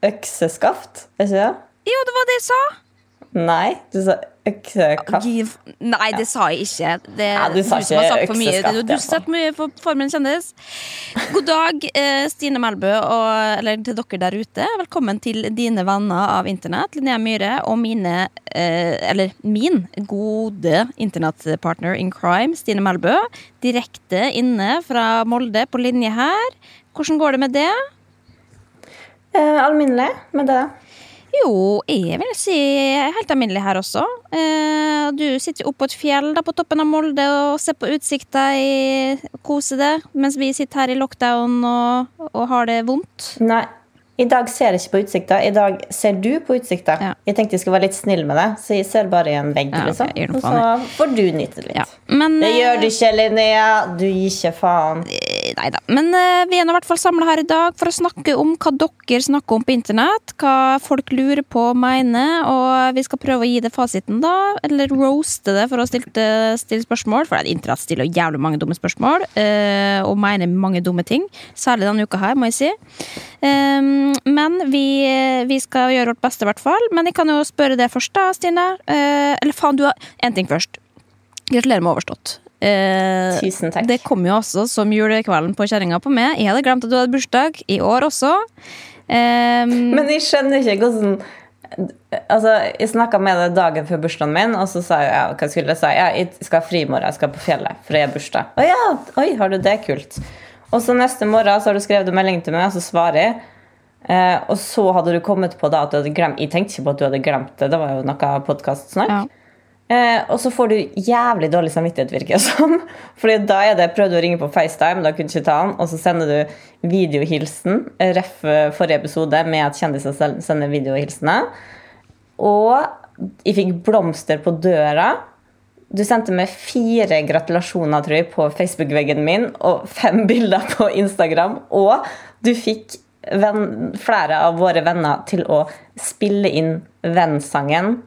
Økseskaft, er ikke det? Jo, det var det jeg sa! Nei, du sa øksekaft. Giv. Nei, det sa jeg ikke. Det Ja, du sa ikke økseskaft, Du, har hvert mye for Formen kjendis. God dag, eh, Stine Melbø, og, eller til dere der ute. Velkommen til dine venner av internett, Linnea Myhre, og mine eh, Eller min gode internettpartner in crime, Stine Melbø. Direkte inne fra Molde på linje her. Hvordan går det med det? Eh, alminnelig med det. Jo, jeg vil si helt alminnelig her også. Eh, du sitter jo oppe på et fjell da, på toppen av Molde og ser på utsikta i koser deg, mens vi sitter her i lockdown og, og har det vondt. Nei, i dag ser jeg ikke på utsikta. I dag ser du på utsikta. Ja. Jeg tenkte jeg skulle være litt snill med deg, så jeg ser bare i en vegg. Ja, ok, liksom. Og så får du nyte litt. Ja. Men, Det gjør du eh, ikke, Linnea. Du gir ikke faen. Nei da. Men eh, vi er nå i hvert fall samla her i dag for å snakke om hva dere snakker om på internett. Hva folk lurer på og mener. Og vi skal prøve å gi det fasiten, da. Eller roaste det for å stille, stille spørsmål. For det er internett stiller jævlig mange dumme spørsmål. eh, og mener mange dumme ting. Særlig denne uka her, må jeg si. Ehm, men vi, vi skal gjøre vårt beste, i hvert fall. Men jeg kan jo spørre det først, da, Stine. Eh, eller faen, du har En ting først. Gratulerer med overstått. Eh, Tusen takk. det kom jo også som julekvelden på kjerringa på meg. Jeg hadde glemt at du hadde bursdag. I år også. Ehm, Men jeg skjønner ikke hvordan Altså, Jeg snakka med deg dagen før bursdagen min, og så sa jeg ja, hva skulle jeg si? Ja, jeg skal fri i morgen, jeg skal på fjellet, for jeg har bursdag. Å ja, oi, har du det? Kult. Og så neste morgen så har du skrevet en melding til meg, og så svarer jeg. Eh, og så hadde du kommet på da at du hadde glemt Jeg tenkte ikke på at du hadde glemt det, det var jo noe podkastsnakk. Ja. Eh, og så får du jævlig dårlig samvittighet, virker det som. Fordi da er det prøvde å ringe på FaceTime, da kunne du ikke ta den, og så sender du videohilsen, ref forrige episode med at kjendiser sender videohilsener. Og jeg fikk blomster på døra. Du sendte meg fire gratulasjoner tror jeg, på Facebook-veggen min og fem bilder på Instagram. Og du fikk venn, flere av våre venner til å spille inn vennsangen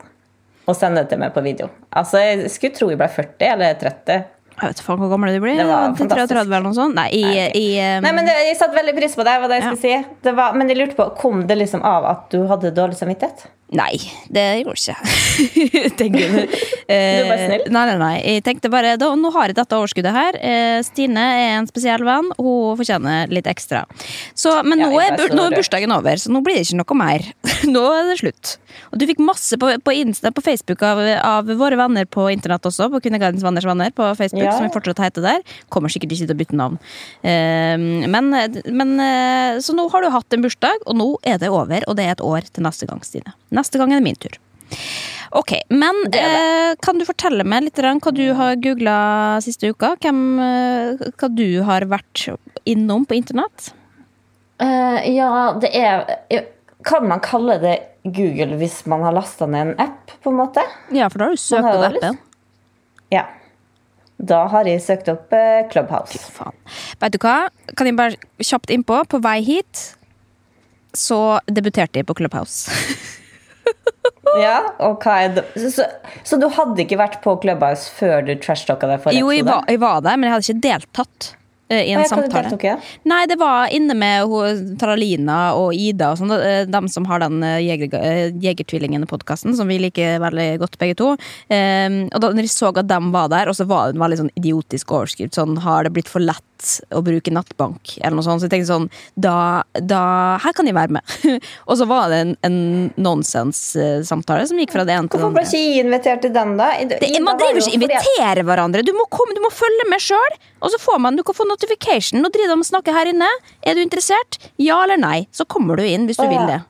og sende det til meg på video. Altså, Jeg skulle tro jeg ble 40 eller 30. Jeg vet faen hvor gammel du blir. Det var Til 33 fantastisk. eller noe sånt? Nei, i, Nei, i um... Nei, men det, Jeg satte veldig pris på det. var det jeg skulle si. Det var, men jeg lurte på, Kom det liksom av at du hadde dårlig samvittighet? Nei, det gjorde ikke Tenker du. Du var snill. Nei, nei, nei. Jeg tenkte bare da, Nå har jeg dette overskuddet her. Eh, Stine er en spesiell venn. Hun fortjener litt ekstra. Så, men Ja, nå, jeg er, nå er bursdagen over, så nå blir det ikke noe mer. Nå er det slutt. Og du fikk masse på, på Insta, på Facebook av, av våre venner på internett også. På Kvinnegardens venners venner på Facebook, Ja. som vi fortsatt heter der. Kommer sikkert ikke til å bytte navn. Eh, men, men eh, Så nå har du hatt en bursdag, og nå er det over. Og det er et år til neste gang, Stine. Neste gang er det min tur. Ok, men Det det. eh, kan du fortelle meg litt hva du har googla siste uka? Hvem, eh, hva du har vært innom på internett? Uh, ja, det er Kan man kalle det Google hvis man har lasta ned en app, på en måte? Ja, for da har du søkt har opp appen. Ja. Da har jeg søkt opp eh, Clubhouse. Faen. Vet du hva? Kan jeg bare kjapt innpå? På vei hit så debuterte jeg på Clubhouse. Ja, og hva er det? Så, så, så du hadde ikke vært på Clubhouse før du trashtalka deg For Jo, jeg var, jeg var der, men jeg hadde ikke deltatt uh, i en ah, samtale. deltok ja? Nei, det var inne med hun, Taralina og Ida og sånn. uh, De som har den uh, Jeger, eh, Jegertvillingene-podkasten, som vi liker veldig godt, begge to. Um, og da når jeg så at de var der, og så var det en veldig sånn idiotisk overskrift sånn Har det blitt for lett og bruke nattbank, eller noe sånt. Så jeg tenkte sånn, da, da Her kan jeg være med. og så var det en, en nonsens-samtale som gikk fra det ene til det Hvorfor ble andre. ikke invitert til den, da? I- Det, man driver ikke fordi hverandre. Du må, komme, du må følge med sjøl. Og så får man, du kan få notification. Nå driver de og snakker her inne. Er du interessert? Ja eller nei? Så kommer du inn hvis du oh, ja. vil det.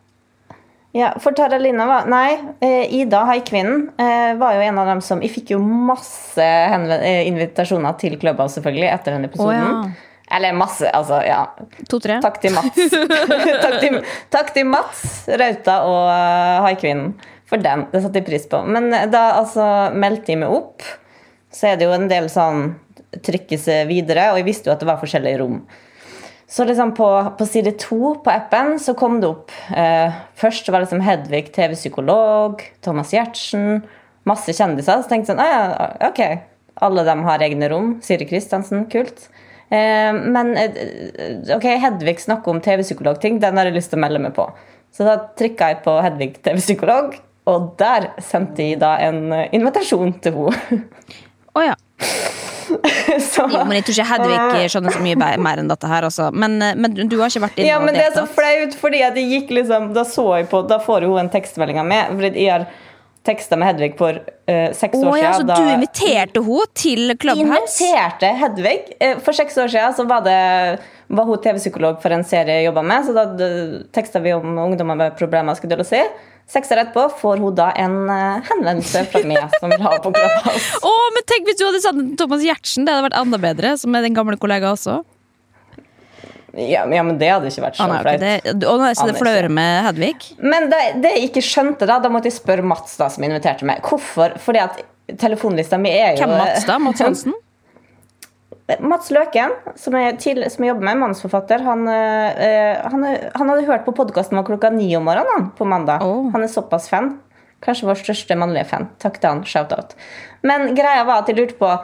Ja, for Taralina var Nei, eh, Ida, haikvinnen, eh, var jo en av dem som Jeg fikk jo masse eh, invitasjoner til klubba selvfølgelig, etter den episoden. Oh, ja. Eller masse, altså, ja. To-tre. Takk til Mats. takk, til, takk til Mats Rauta og haikvinnen for den. Det satte jeg pris på. Men da altså meldte jeg meg opp, så er det jo en del sånn trykkes videre, og jeg visste jo at det var forskjellige rom. Så liksom på, på side to på appen så kom det opp eh, Først var liksom Hedvig TV-psykolog, Thomas Giertsen, masse kjendiser. Så tenkte jeg sånn, ok, alle dem har egne rom. Siri Kristiansen, kult. Eh, men eh, ok, Hedvig snakker om TV-psykologting, den har jeg lyst til å melde meg på. Så da trykka jeg på Hedvig TV-psykolog, og der sendte jeg da en eh, invitasjon til henne. Å ja. Så- Jo, men jeg tror ikke Hedvig skjønner så mye mer enn dette her, altså. Men, men du har ikke vært inne Ja, og men det er så flaut, fordi at jeg gikk liksom Da så jeg på, da får hun en tekstmelding av meg. Fordi jeg har teksta med Hedvig for uh, seks oh, år ja, så da, du inviterte henne til Clubhouse? inviterte Hedvig. Eh, For seks år siden så var, det, var hun TV-psykolog for en serie jeg jobba med. Så da teksta vi om ungdommer med problemer. skulle du si. Seks år etterpå får hun da en eh, henvendelse fra meg som vil ha på Clubhouse. Å, men tenk hvis du hadde sagt Thomas Giertsen! Det hadde vært enda bedre, som er den gamle kollega også. Ja, men- ja, men det hadde ikke vært så flaut. Og nå er det ikke. med Hedvig. Men det, det jeg ikke skjønte, da, da måtte jeg spørre Mats, da, som inviterte meg. Hvorfor? Fordi at telefonlista mi er jo Hvem Mats da? Mats Hansen? Mats Løken, som jeg, til, som jeg jobber med, manusforfatter, han, eh, han, han hadde hørt på podkasten vår klokka ni om morgenen på mandag. Oh. Han er såpass fan. Kanskje vår største mannlige fan. Takk til han. Shout-out. Men greia var at jeg lurte på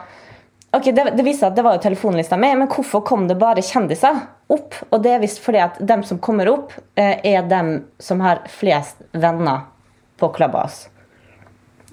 Ok, det, det viste at det var jo telefonlista mi, men hvorfor kom det bare kjendiser opp? Og det er visst fordi at dem som kommer opp, eh, er dem som har flest venner på Clubhouse.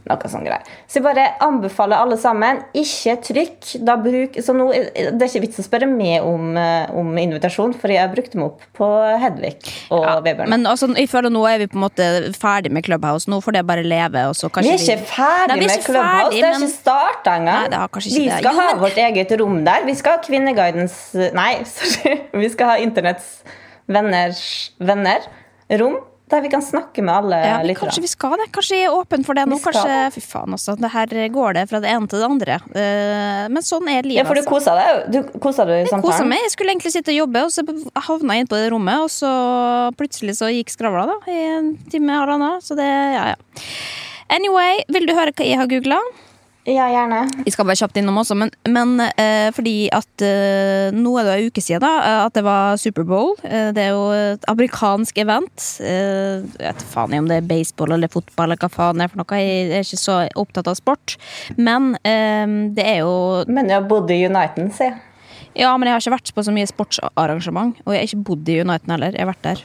Noe sånn greier. Så jeg bare anbefaler alle sammen, ikke trykk. Da bruk, så nå, det er ikke vits å spørre meg om, eh, om invitasjon, for jeg brukte meg opp på Hedvig og Ja, Vebjørn. men altså, jeg føler nå er vi på en måte ferdig med Clubhouse. Nå får det bare leve. Og så vi er ikke ferdig Nei, er ikke med Clubhouse. ferdig, det er men- ikke starta engang. Har vi skal Jo, ha men- vårt eget rom der. Vi skal ha Kvinneguidens Nei, sorry. Vi skal ha Internetts venners venner. Rom der vi kan snakke med alle Ja, lytterne. kanskje vi skal det. Kanskje jeg er åpen for det nå. Vi Kanskje, det. fy faen også, det her går det fra det ene til det andre. Eh, men sånn er livet. Ja, for du altså. kosa deg? Du kosa deg i Jeg kosa samtalen? meg. Jeg skulle egentlig sitte og jobbe, og så havna jeg inn på det rommet, og så plutselig så gikk skravla da, i en time eller annen. Så det, ja, ja. Anyway, vil du høre hva jeg har googla? Ja, gjerne. Vi skal bare kjapt innom også, men, men eh, fordi at eh, nå er det en uke siden da, eh, at det var Superbowl. Eh, det er jo et amerikansk event. Eh, jeg vet faen om det er baseball eller fotball eller hva faen det er for noe. Jeg er ikke så opptatt av sport. Men eh, det er jo Men jeg har bodd i Uniten, si. Ja, men jeg har ikke vært på så mye sportsarrangement. Og jeg har ikke bodd i Uniten heller. Jeg har vært der.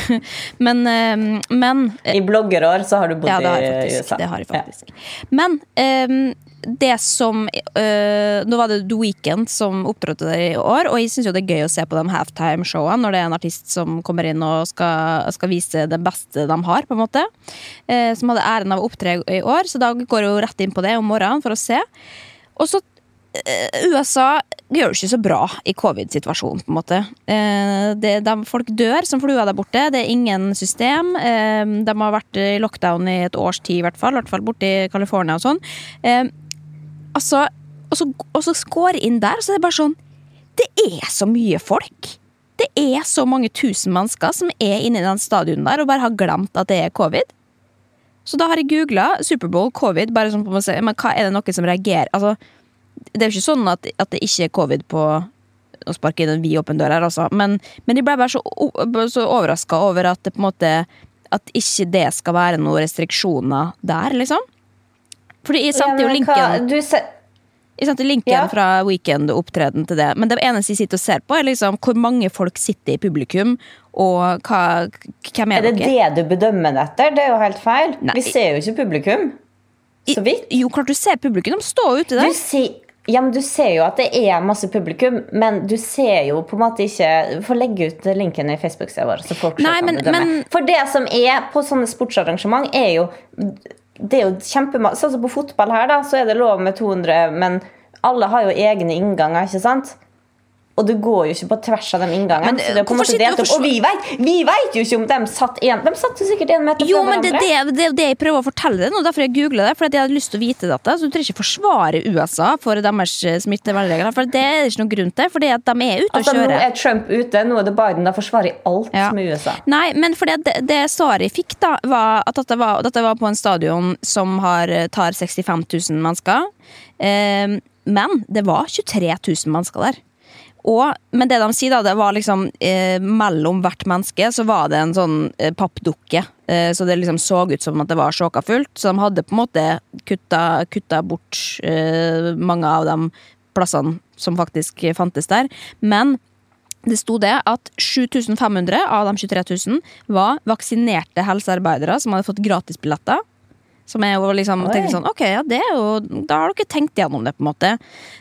men, eh, men I bloggerår så har du bodd ja, det har jeg i faktisk. USA. Det har jeg faktisk. Men um, det som uh, Nå var det The Weekend som opptrådte der i år, og jeg syns jo det er gøy å se på de halftime-showene når det er en artist som kommer inn og skal, skal vise det beste de har, på en måte. Uh, som hadde æren av å opptre i år, så da går jeg jo rett inn på det om morgenen for å se. Og så eh, USA gjør det ikke så bra i covid-situasjonen, på en måte. Eh, det, de, folk dør som fluer der borte. Det er ingen system. Eh, de har vært i lockdown i et års tid, i hvert fall. I hvert fall borte i California og sånn. Eh, altså, og så, går inn der, så er det bare sånn Det er så mye folk. Det er så mange tusen mennesker som er inne i den stadion der og bare har glemt at det er covid. Så da har jeg googla Superbowl, covid, bare sånn på å se, men hva er det noen som reagerer Altså, det er jo ikke sånn at, at det ikke er covid på å sparke inn en vidåpen dør her, altså. Men, men de ble bare så, så overraska over at det på en måte At ikke det skal være noen restriksjoner der, liksom. Fordi jeg sendte jo Ja, linken hva- du se, jeg sendte linken Ja. fra Weekend-opptreden til det. Men det eneste jeg sitter og ser på, er liksom hvor mange folk sitter i publikum, og hva, hvem er er, det dere? det du bedømmer det etter? Det er jo helt feil. Nei. Vi ser jo ikke publikum. Så vidt. Jo, klart du ser publikum. De står ute Du der. ser, Ja, men Du ser jo at det er masse publikum, men du ser jo på en måte ikke Få legge ut linken i Facebook-sida vår. så folk Nei, men- men- For det som er på sånne sportsarrangement, er jo det er jo kjempemasse Sånn som på fotball her, da, så er det lov med 200, men alle har jo egne innganger, ikke sant? Og du går jo ikke på tvers av de inngangene. Men, og vi vet, vi vet jo ikke om de satt en De satt jo sikkert en meter Jo, fra men det, hverandre. det, det det jeg prøver å fortelle deg nå, derfor jeg googla det. For at jeg hadde lyst til å vite dette. Så du trenger ikke forsvare USA for deres eh, smittevernregler. For det er ikke noen grunn til, fordi at de er ute og Altså, nå er Trump ute, nå er det Biden. Da forsvarer alt Ja. med USA. Nei, men fordi det, det svaret jeg fikk, da, var at dette var, dette var på en stadion som har, tar 65 000 mennesker. Eh, men det var 23 000 mennesker der. Og, men det de sier, da, det var liksom eh, mellom hvert menneske så var det en sånn eh, pappdukke. Eh, så det liksom så ut som at det var sjåka fullt. Så de hadde på en måte kutta, kutta bort eh, mange av de plassene som faktisk fantes der. Men det sto det at 7500 av de 23 000 var vaksinerte helsearbeidere som hadde fått gratisbilletter. Som er jo liksom Oi. tenkte sånn, ok, ja, det er jo, Da har dere tenkt gjennom det, på en måte.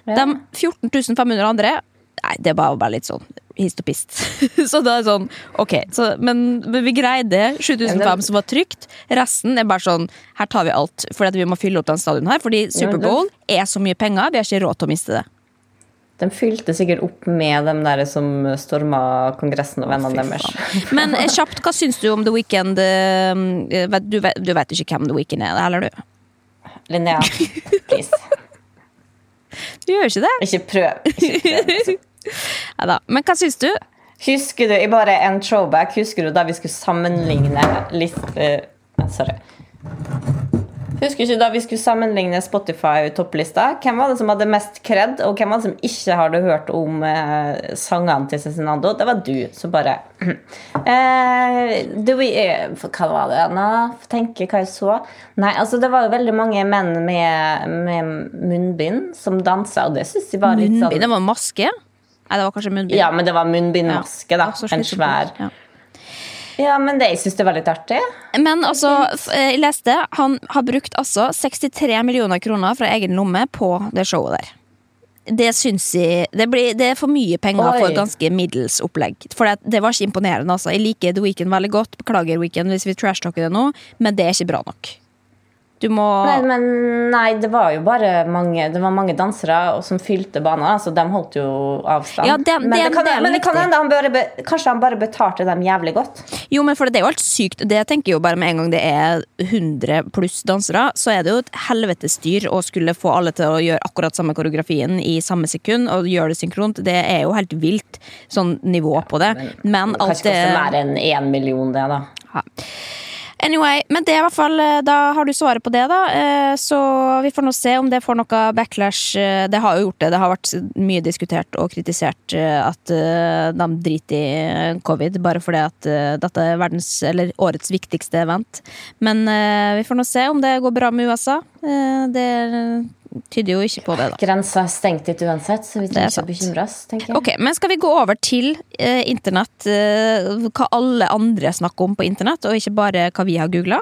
Ja. De 14 500 andre Nei, det var bare litt sånn hist og pist. så da er det sånn, ok, så, men, men vi greide 7500 som var trygt. Resten er bare sånn Her tar vi alt, fordi vi må fylle opp den stadion her. Fordi Superbowl er så mye penger, vi har ikke råd til å miste det. De fylte sikkert opp med dem der som storma Kongressen og vennene deres. Men eh, kjapt, hva syns du om The Weeknd? eh, Du, vet- du vet ikke hvem The Weeknd er, eller du? Linnea, please. Du gjør ikke det? Ikke prøv. Ikke prøv. Neida. Men hva syns du? Husker du i bare en throwback, husker du da vi skulle sammenligne list... eh, sorry. Husker ikke da vi skulle sammenligne Spotify-topplista? Hvem var det som hadde mest kred, og hvem var det som ikke hadde hørt om eh, sangene til Cezinando? Det var du. som bare eh, det, eh, Hva var det? Nå, få tenke hva jeg så. Nei, altså Det var jo veldig mange menn med, med munnbind som dansa, og det syns jeg var litt sånn Munnbind? Det var maske? Nei, det var kanskje munnbind. Ja, men det var munnbindmaske, da. Ja, En svær. Ja. Ja, men det, jeg syns det var litt artig. Men altså, eh, jeg leste han har brukt altså 63 millioner kroner fra egen lomme på det showet der. Det syns jeg Det, blir, det er for mye penger Oi. for et ganske middels opplegg. For det, det var ikke imponerende. altså Jeg liker The Weekend veldig godt. Beklager Weekend hvis vi trashtalker det nå, men det er ikke bra nok. Du må Nei, men nei, det var jo bare mange Det var mange dansere som fylte banen, så de holdt jo avstand. Ja, det- men, det- det kan, det men det kan hende han bare Kanskje han bare betalte dem jævlig godt. Jo, men for det er jo helt sykt. Det tenker jo bare med en gang det er 100 pluss dansere, så er det jo et helvetes styr å skulle få alle til å gjøre akkurat samme koreografien i samme sekund, og gjøre det synkront. Det er jo helt vilt sånn nivå på det. Men alt Kanskje det koster mer enn én million, det, da. Ja. Anyway, men det er i hvert fall eh, Da har du svaret på det, da. Eh, Så vi får nå se om det får noe backlash. Eh, Det har jo gjort det. Det har vært mye diskutert og kritisert at de driter i covid, bare fordi at dette er verdens, eller årets viktigste event. Men vi får nå se om det går bra med USA. Det tyder jo ikke på det, da. Grensa er stengt litt uansett, så vi er trenger ikke å bekymre oss. tenker jeg. Ok, men Skal vi gå over til eh, internett, eh, hva alle andre snakker om på internett, og ikke bare hva vi har googla?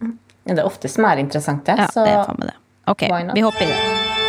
Ja, det er oftest mer interessant, det. Ja, så det er faen med det. Ok, vi hopper i det.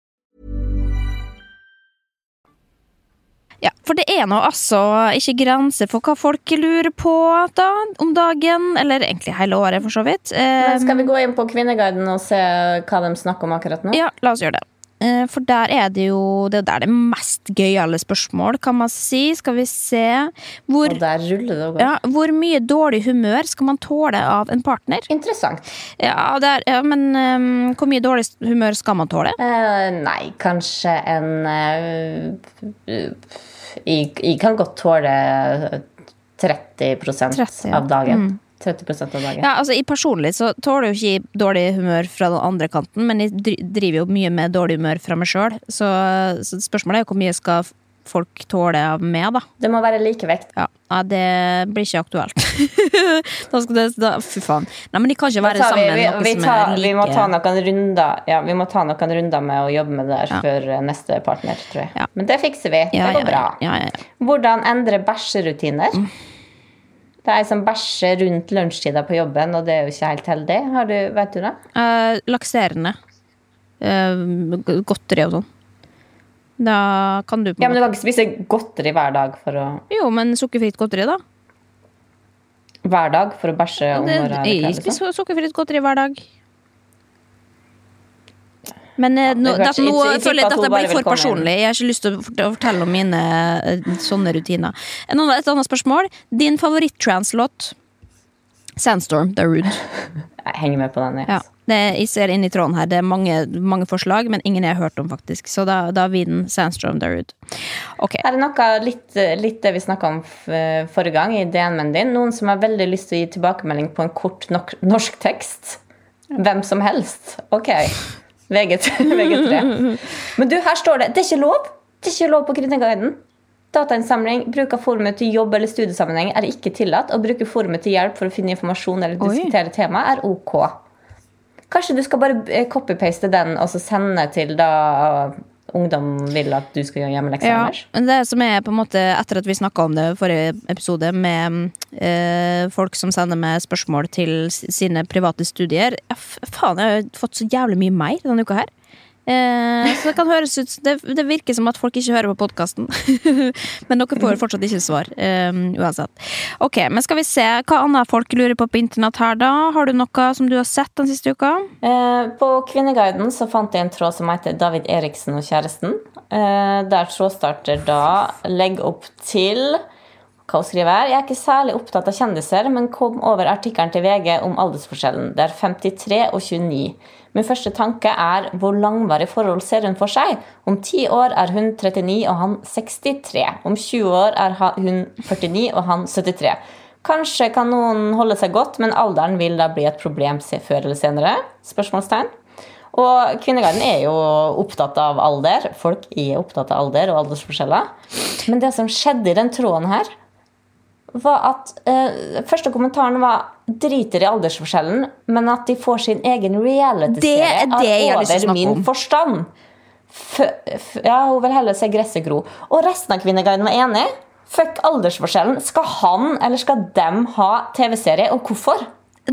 Ja, for det er nå altså ikke grenser for hva folk lurer på da, om dagen, eller egentlig hele året, for så vidt. Men skal vi gå inn på Kvinneguiden og se hva de snakker om akkurat nå? Ja, la oss gjøre det. Eh, For der er det jo Det er der det er mest gøyale spørsmål, kan man si. Skal vi se Hvor, ja, hvor mye dårlig humør skal man tåle av en partner? Interessant. Ja, er, ja men um, hvor mye dårlig humør skal man tåle? Uh, nei, kanskje en uh, jeg, jeg kan godt tåle 30, 30, av dagen. 30 av dagen. Ja, altså I personlig så tåler jo ikke dårlig humør fra den andre kanten, men jeg driver jo mye med dårlig humør fra meg sjøl. Så, så spørsmålet er jo hvor mye skal folk tåle av meg, da. Det må være likevekt. Ja, ja det blir ikke aktuelt. da skal det, da, fy faen. Nei, men de kan ikke være vi, sammen vi, med noe vi, som er like vi må ta noen runder Ja, vi må ta noen runder med å jobbe med det der Ja. før eh, neste partner, tror jeg. Ja. Men det fikser vi. det går bra. Ja, ja, ja. Hvordan endre bæsjerutiner? Det er ei som bæsjer rundt lunsjtida på jobben, og det er jo ikke helt heldig. Har du, vet du det? Eh, lakserende. Eh, godteri og sånn. Da kan du på Ja, men du kan ikke spise godteri hver dag for å Jo, men sukkerfritt godteri, da. Hver dag for å bæsje om morgenen? jeg er, spiser sukkerfritt godteri hver dag. Men ja, nå, det nå føler jeg at dette blir for personlig. Jeg har ikke lyst til å fortelle om mine eh, sånne rutiner. En annen- Et annet spørsmål. Din favoritt-translåt? Sandstorm, The Rude. Jeg henger med på den. jeg. Ja. Det, jeg ser inn i tråden her. Det er mange, mange forslag, men ingen jeg har hørt om, faktisk. Så da, da vinner Sandstorm, The Rude. Ok. Her er noe litt, litt det vi snakka om forrige gang i DN-en din. Noen som har veldig lyst til å gi tilbakemelding på en kort nok norsk tekst. Hvem som helst. Ok. VG3. VG3. Men du, her står det Det er ikke lov! Det er ikke lov på Kvinneguiden. Datainnsamling, bruk av forumet til jobb- eller studiesammenheng er ikke tillatt. Å bruke forumet til hjelp for å finne informasjon eller diskutere tema er ok. Kanskje du skal bare copypaste copy-paste den og så sende til da ungdom vil at du skal gjøre hjemmelekser. Ja, men det som er på en måte Etter at vi snakka om det i forrige episode, med eh, folk som sender med spørsmål til sine private studier f- Faen, jeg har fått så jævlig mye mer denne uka her. Eh, så det kan høres ut det, det virker som at folk ikke hører på podkasten. men dere får fortsatt ikke svar. eh, uansett. Ok, men skal vi se hva annet folk lurer på på internett her, da? Har du noe som du har sett den siste uka? Eh, På Kvinneguiden så fant jeg en tråd som heter David Eriksen og kjæresten. Eh, Der trådstarter da legger opp til hva hun skriver her. Jeg er ikke særlig opptatt av kjendiser, men kom over artikkelen til VG om aldersforskjellen. Det er 53 og 29. Min første tanke er hvor langvarig forhold ser hun for seg? Om ti år er hun 39 og han 63. Om 20 år er hun 49 og han 73. Kanskje kan noen holde seg godt, men alderen vil da bli et problem før eller senere? Spørsmålstegn. Og Kvinneguiden er jo opptatt av alder. Folk er opptatt av alder og aldersforskjeller. Men det som skjedde i den tråden her, var at eh, Første kommentaren var driter i aldersforskjellen, men at de får sin egen reality-serie av over min forstand. F ja, hun vil heller se gresset gro. Og resten av Kvinneguiden var enig. Fuck aldersforskjellen. Skal han eller skal dem ha TV-serie, og hvorfor?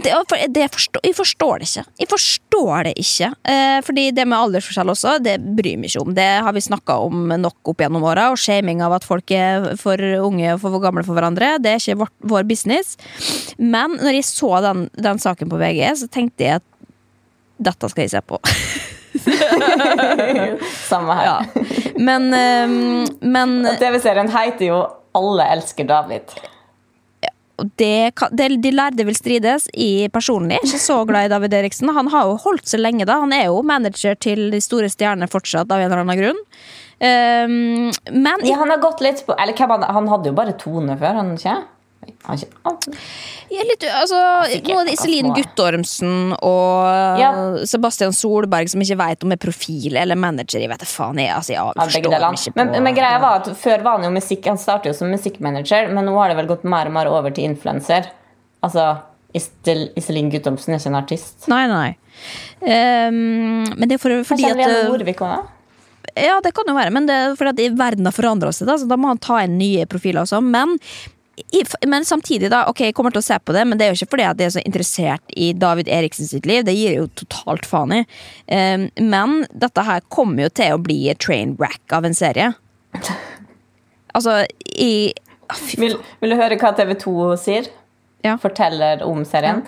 Det, det forstår, jeg forstår det ikke. Jeg forstår det ikke. Eh, fordi det med aldersforskjell også, det bryr meg ikke om. Det har vi snakka om nok opp gjennom åra. Og shaming av at folk er for unge og for gamle for hverandre. Det er ikke vår, vår business. Men når jeg så den, den saken på VG, så tenkte jeg at dette skal jeg se på. Samme her. Ja. Men, um, men TV-serien heter jo 'Alle elsker David'. Det, det, de lærde vil strides. Jeg personlig er ikke så glad i David Eriksen. Han har jo holdt seg lenge, da. Han er jo manager til de store stjernene fortsatt, av en eller annen grunn. Um, men Ja, han har gått litt på Eller han, han hadde jo bare Tone før, han ikke? Er litt, altså, er det Iselin. Guttormsen og Ja. Sebastian Solberg som ikke vet om er profil eller manager. Jeg vet faen. Jeg, altså, jeg Ja, forstår begge ikke på Men, men greia var at Før var han jo musikk Han startet jo som musikkmanager, men nå har det vel gått mer og mer over til influenser. Altså, Iselin Guttormsen er ikke en artist. Nei, nei. Um, men det er for, fordi at eh, Norvik? Ja, det kan jo være, men det er fordi at verden har forandra seg, da, så da må han ta inn nye profiler også. Men, men samtidig, da, ok, jeg kommer til å se på det, men det er jo ikke fordi at jeg er så interessert i David Eriksen sitt liv. Det gir jeg jo totalt faen i. Ehm, men dette her kommer jo til å bli et train wreck av en serie. Altså, i ah, Vil, vil du høre hva TV 2 sier? Ja. Forteller om serien.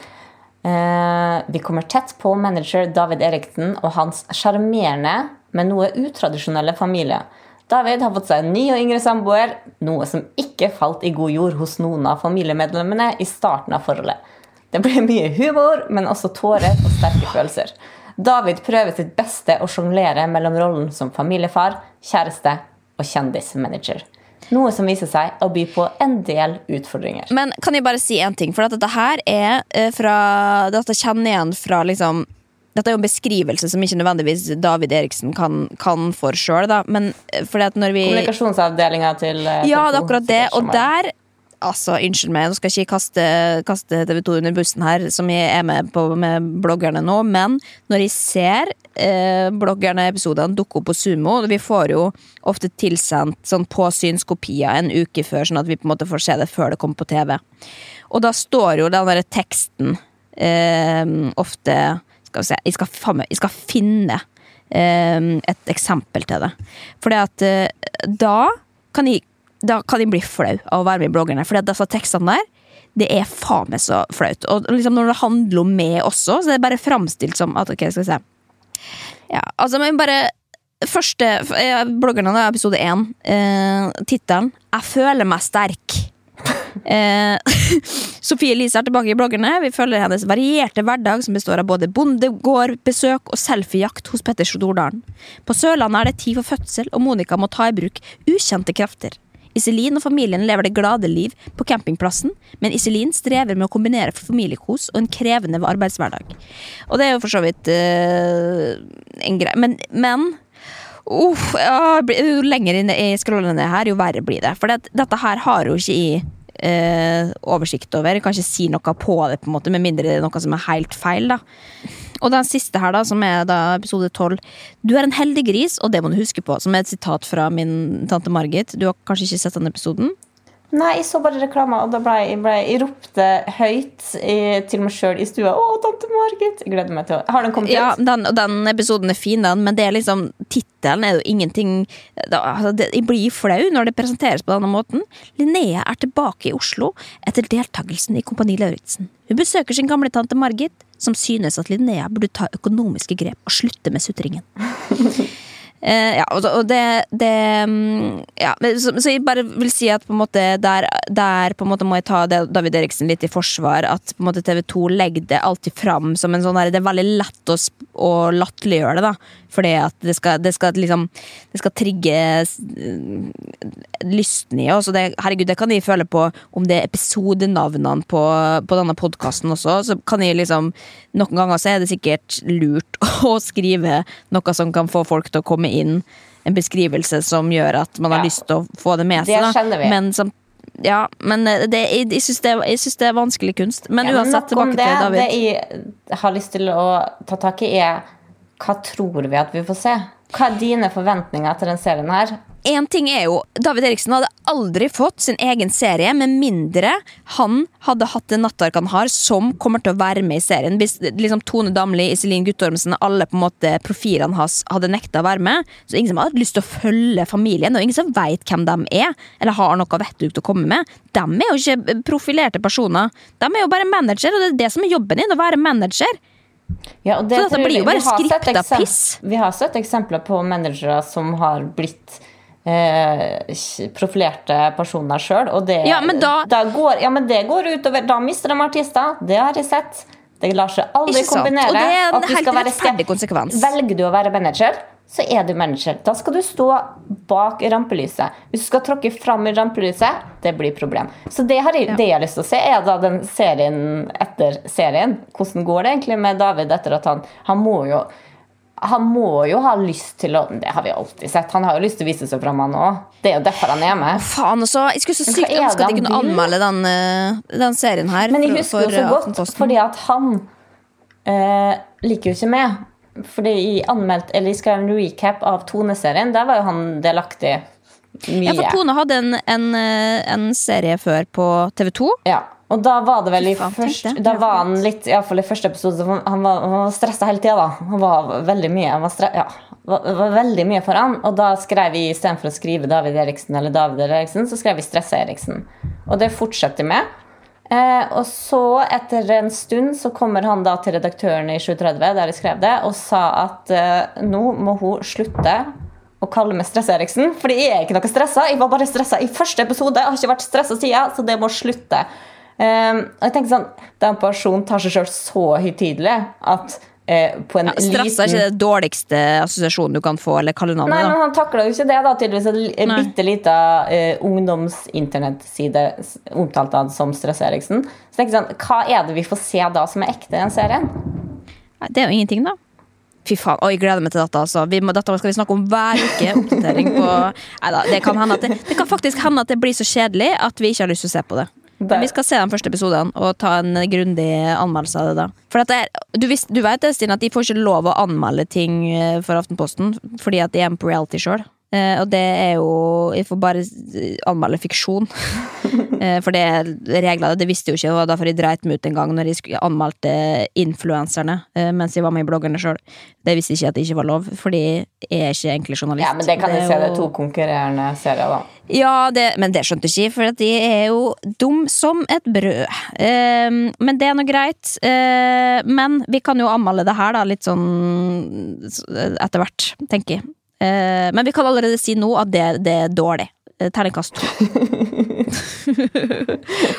Eh, vi kommer tett på manager David Eriksen og hans sjarmerende, men noe utradisjonelle familie. David har fått seg en ny og yngre samboer, noe som ikke falt i god jord hos noen av familiemedlemmene i starten av forholdet. Det ble mye humor, men også tårer og sterke følelser. David prøver sitt beste å sjonglere mellom rollen som familiefar, kjæreste og kjendismanager. Noe som viser seg å by på en del utfordringer. Men kan jeg bare si en ting? For dette her er eh, fra Dette kjenner jeg igjen fra liksom dette er jo en beskrivelse som ikke nødvendigvis David Eriksen kan, kan for sjøl, eh, Kommunikasjonsavdelinga til eh, Ja, TV 2, det er akkurat det. Og er- der Altså, Unnskyld meg, nå skal jeg ikke kaste, kaste TV 2 under bussen her, som jeg er med på med bloggerne nå, men når jeg ser eh, bloggerne-episodene dukke opp på Sumo Vi får jo ofte tilsendt sånn påsynskopier en uke før, sånn at vi på en måte får se det før det kommer på TV. Og da står jo den derre teksten eh, ofte Skal vi se, jeg skal, faen jeg skal finne eh, et eksempel til det. Fordi at eh, da kan jeg da kan jeg bli flau av å være med i bloggerne. For disse tekstene der, det er faen meg så flaut. Og liksom når det handler om meg også, så er det bare framstilt som at Ok, skal vi se. Ja, altså, men bare Første eh, bloggerne, da, episode én. Eh, Tittelen 'Jeg føler meg sterk'. Eh, Sofie Elise er tilbake i bloggerne. Vi følger hennes varierte hverdag, som består av både bondegårdbesøk og selfiejakt hos Petter Stordalen. På Sørlandet er det tid for fødsel, og Monica må ta i bruk ukjente krefter. Iselin og familien lever det glade liv på campingplassen, men Iselin strever med å kombinere familiekos og en krevende arbeidshverdag. Og det er jo for så vidt uh, en greie, men, men blir- jo lenger inn jeg scroller her, jo verre blir det. For det, dette her har jo ikke jeg eh, oversikt over. Jeg kan ikke si noe på det, på en måte, med mindre det er noe som er helt feil. da. Og den siste her, da, som er da episode 12. Du er en heldig gris, og det må du huske på. Som er et sitat fra min tante Margit. Du har kanskje ikke sett den episoden? Nei, jeg så bare reklama, og da ble jeg, ble, jeg ropte høyt i, til meg sjøl i stua. 'Å, tante Margit!' Jeg gleder meg til å Har den kommet Ja, ut? den, den episoden er fin, den, men det er liksom tittelen er jo ingenting da, altså, det, Jeg blir flau når det presenteres på denne måten. Linnea er tilbake i Oslo etter deltakelsen i Kompani Lauritzen. Hun besøker sin gamle tante Margit, som synes at Linnea burde ta økonomiske grep og slutte med sutringen. Eh, ja, og, det, det mm, ja, så, så jeg bare vil si at på en måte der, der på en måte må jeg ta det, David Eriksen litt i forsvar. At på en måte TV 2 legger det alltid fram som en sånn der, Det er veldig lett å, å latterliggjøre det. da Fordi at det skal, det skal liksom Det skal trigge lysten i oss. Det, herregud, det kan jeg føle på om det er episodenavnene på, på denne podkasten også. Så kan jeg liksom Noen ganger så er det sikkert lurt å skrive noe som kan få folk til å komme inn. En beskrivelse som gjør at man har Ja. lyst til å få det med seg. Det skjønner vi. Men som ja, men eh, det, jeg, jeg syns det, det er vanskelig kunst. Men Ja, men uansett, tilbake det. til David. Det jeg har lyst til å ta tak i, er hva tror vi at vi får se? Hva er dine forventninger til den serien her? En ting er jo, David Eriksen hadde aldri fått sin egen serie med mindre han hadde hatt det nettverket han har, som kommer til å være med i serien. Hvis liksom Tone Damli, Iselin Guttormsen, alle på en måte profilene hans hadde nekta å være med, så ingen som hadde lyst til å følge familien, og ingen som veit hvem de er, eller har noe vettug å komme med. De er jo ikke profilerte personer. De er jo bare manager, og det er det som er jobben din, å være manager. Ja, det Så dette blir jo bare skripta piss. Vi har sett eksempler på managere som har blitt eh, profilerte personer sjøl, og det, Ja, men da- går, ja, men det går utover Da mister de artister. Det har jeg sett. Det lar seg aldri kombinere. og det er en helt rettferdig konsekvens. Velger du å være manager, så er du manager. Da skal du stå bak rampelyset. Hvis du skal tråkke fram i rampelyset, det blir problem. Så det, har jeg, det jeg har lyst til å se, er da den serien etter serien. Hvordan går det egentlig med David etter at han Han må jo han må jo ha lyst til å Det har vi alltid sett. Han har jo lyst til å vise seg fram, han òg. Det er jo derfor han er med. Faen også, Jeg skulle så sykt ønske at jeg kunne anmelde den, eh, den serien her. Men jeg husker for, jo så eh, godt, fordi at han eh, liker jo ikke med. Fordi i anmeldt, eller jeg skrev en recap av Tone-serien. Der var jo han delaktig mye. Ja, for Tone hadde en, en, eh, en serie før på TV 2. Ja, og da var det vel i Fy faen, først, tenk det. Da var han litt, i fall i første episode, så han var, han var stressa hele tida. Han var veldig mye han var stre ja, var, var veldig mye for han. Og da skrev vi istedenfor å skrive David Eriksen eller David Eriksen, så skrev vi Stressa Eriksen. Og det fortsetter med. Eh, og så, etter en stund, så kommer han da til redaktøren i 730, der de skrev det, og sa at eh, nå må hun slutte å kalle meg Stress-Eriksen. fordi jeg er ikke noe stressa. Jeg var bare stressa i første episode. Jeg har ikke vært stressa siden, så det må slutte. Eh, og jeg tenker sånn, Den personen tar seg sjøl så høytidelig at på en Ja, Stressa er ikke det dårligste assosiasjonen du kan få, eller Nei, da. men han takla jo ikke det, da. Tydeligvis en Nei. bitte lita uh, ungdomsinternettside omtalte han som Stress Eriksen. Så tenker sånn, Hva er det vi får se da som er ekte i den serien? Nei, Det er jo ingenting, da. Fy faen, Oi, jeg gleder meg til dette. altså vi må, Dette skal vi snakke om hver uke. Oppdatering på Neida, det kan hende at det, det kan faktisk hende at det blir så kjedelig at vi ikke har lyst til å se på det. Men vi skal se de første episodene og ta en grundig anmeldelse av det. da For er, du, vis, du vet det, Stine, at de får ikke lov å anmelde ting eh, for Aftenposten fordi at de er med på reality sjøl. Og det er jo Jeg får bare eh, anmelde fiksjon. Eh, for det er regler, det visste jeg jo ikke, og derfor jeg dreit meg ut en gang når jeg anmeldte influenserne eh, mens jeg var med i bloggerne sjøl. Det visste jeg ikke at det ikke var lov, fordi jeg er ikke egentlig journalist. Ja, men det kan du jeg se. Det er to konkurrerende serier, da. ja, det, men det skjønte jeg ikke, for de er jo dum som et brød. Eh, men det er nå greit. Eh, men vi kan jo anmelde det her da, litt sånn etter hvert, tenker jeg. Eh, men vi kan allerede si nå at det, det er dårlig. Eh, Terningkast to.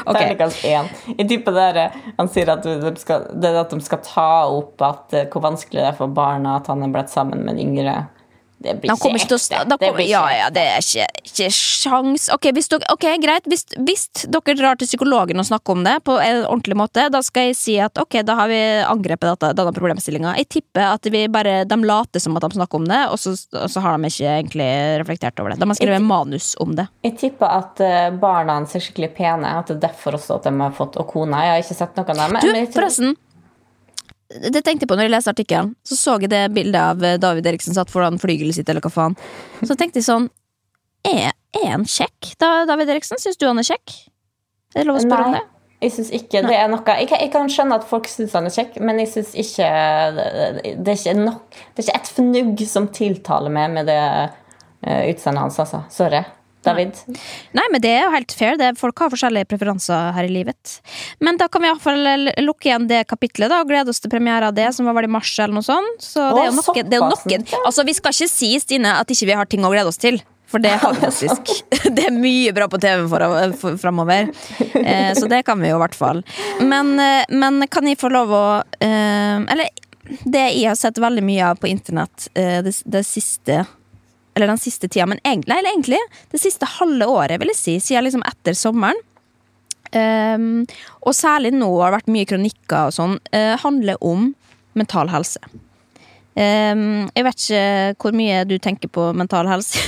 okay. Terningkast én. Jeg tipper det er, Han sier at de skal, det at de skal ta opp at, eh, hvor vanskelig det er for barna at han er blitt sammen med en yngre. Det blir ikke til å ekte. da Det kommer, Ja, ja, det er ikke, ikke sjans Ok, hvis dere, okay, greit. Hvis, hvis dere drar til psykologen og snakker om det på en ordentlig måte, da skal jeg si at ok, da har vi angrepet dette, denne problemstillinga. Jeg tipper at vi bare, de later som at de snakker om det, og så, og så har de ikke egentlig reflektert over det. De har skrevet manus om det. Jeg tipper at eh, barna ser er skikkelig pene. At det er derfor også at de har fått Og kona. Jeg har ikke sett noe av dem. men- Du, forresten. Det tenkte jeg på når jeg leste artikkelen. Så så jeg det bildet av eh, David Eriksen satt foran flygelet sitt, eller hva faen. Så tenkte jeg sånn Er, er han kjekk, da, David Eriksen? Syns du han er kjekk? Er det lov å spørre om Nei, det? jeg syns ikke det er noe jeg jeg kan skjønne at folk syns han er kjekk, men jeg syns ikke det, det er ikke nok Det er ikke et fnugg som tiltaler meg med det uh, utseendet hans, altså. Sorry. David. Nei, men det er jo helt fair. Det er, folk har forskjellige preferanser her i livet. Men da kan vi iallfall lukke igjen det kapitlet da, og glede oss til premiere av det, som var vel i mars eller noe sånt. Så det er jo noen, det er jo såpass, noe. ja. Altså, vi skal ikke si, Stine, at ikke vi har ting å glede oss til. For det har vi faktisk. Det er mye bra på TV framover. Eh, så det kan vi jo i hvert fall. Men, eh, men kan jeg få lov å eh, Eller det jeg har sett veldig mye av på internett eh, det, det siste eller den siste tida, men egentlig, eller egentlig det siste halve året, vil jeg si, siden liksom etter sommeren. Um, og særlig nå har det vært mye kronikker og sånn, Uh, handler om mental helse. Um, jeg vet ikke hvor mye du tenker på mental helse.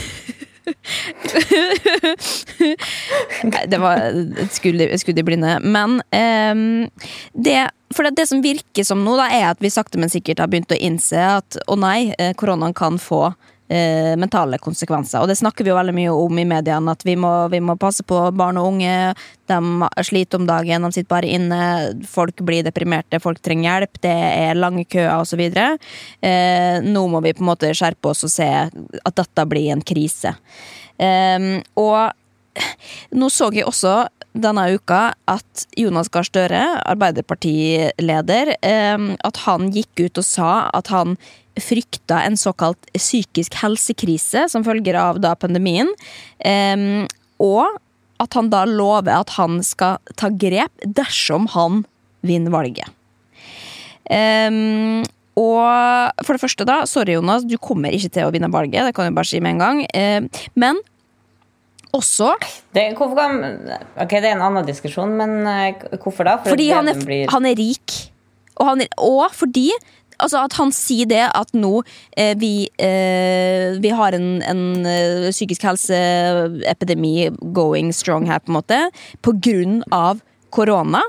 Nei, det var et skudd, i- blinde. Men um, det, det, det som virker som nå, da, er at vi sakte, men sikkert har begynt å innse at å nei, eh, koronaen kan få eh, mentale konsekvenser. Og det snakker vi jo veldig mye om i mediene, at vi må, vi må passe på barn og unge. De sliter om dagen, de sitter bare inne, folk blir deprimerte, folk trenger hjelp, det er lange køer osv. Eh, nå må vi på en måte skjerpe oss og se at dette blir en krise. Eh, og nå så jeg også denne uka at Jonas Gahr Støre, Arbeiderpartileder, eh, at han gikk ut og sa at han frykta en såkalt psykisk helsekrise som følger av da pandemien. Eh, og at han da lover at han skal ta grep dersom han vinner valget. Eh, og for det første, da, sorry Jonas, du kommer ikke til å vinne valget. Det kan jeg bare si med en gang. Men også Det, kan, ok, det er en annen diskusjon, men eh, hvorfor da? fordi han er, blir- han er rik. Og, han er, og fordi altså at han sier det at nå eh, vi, eh, vi har en, en eh, psykisk helseepidemi going strong her, på en måte, på grunn av korona.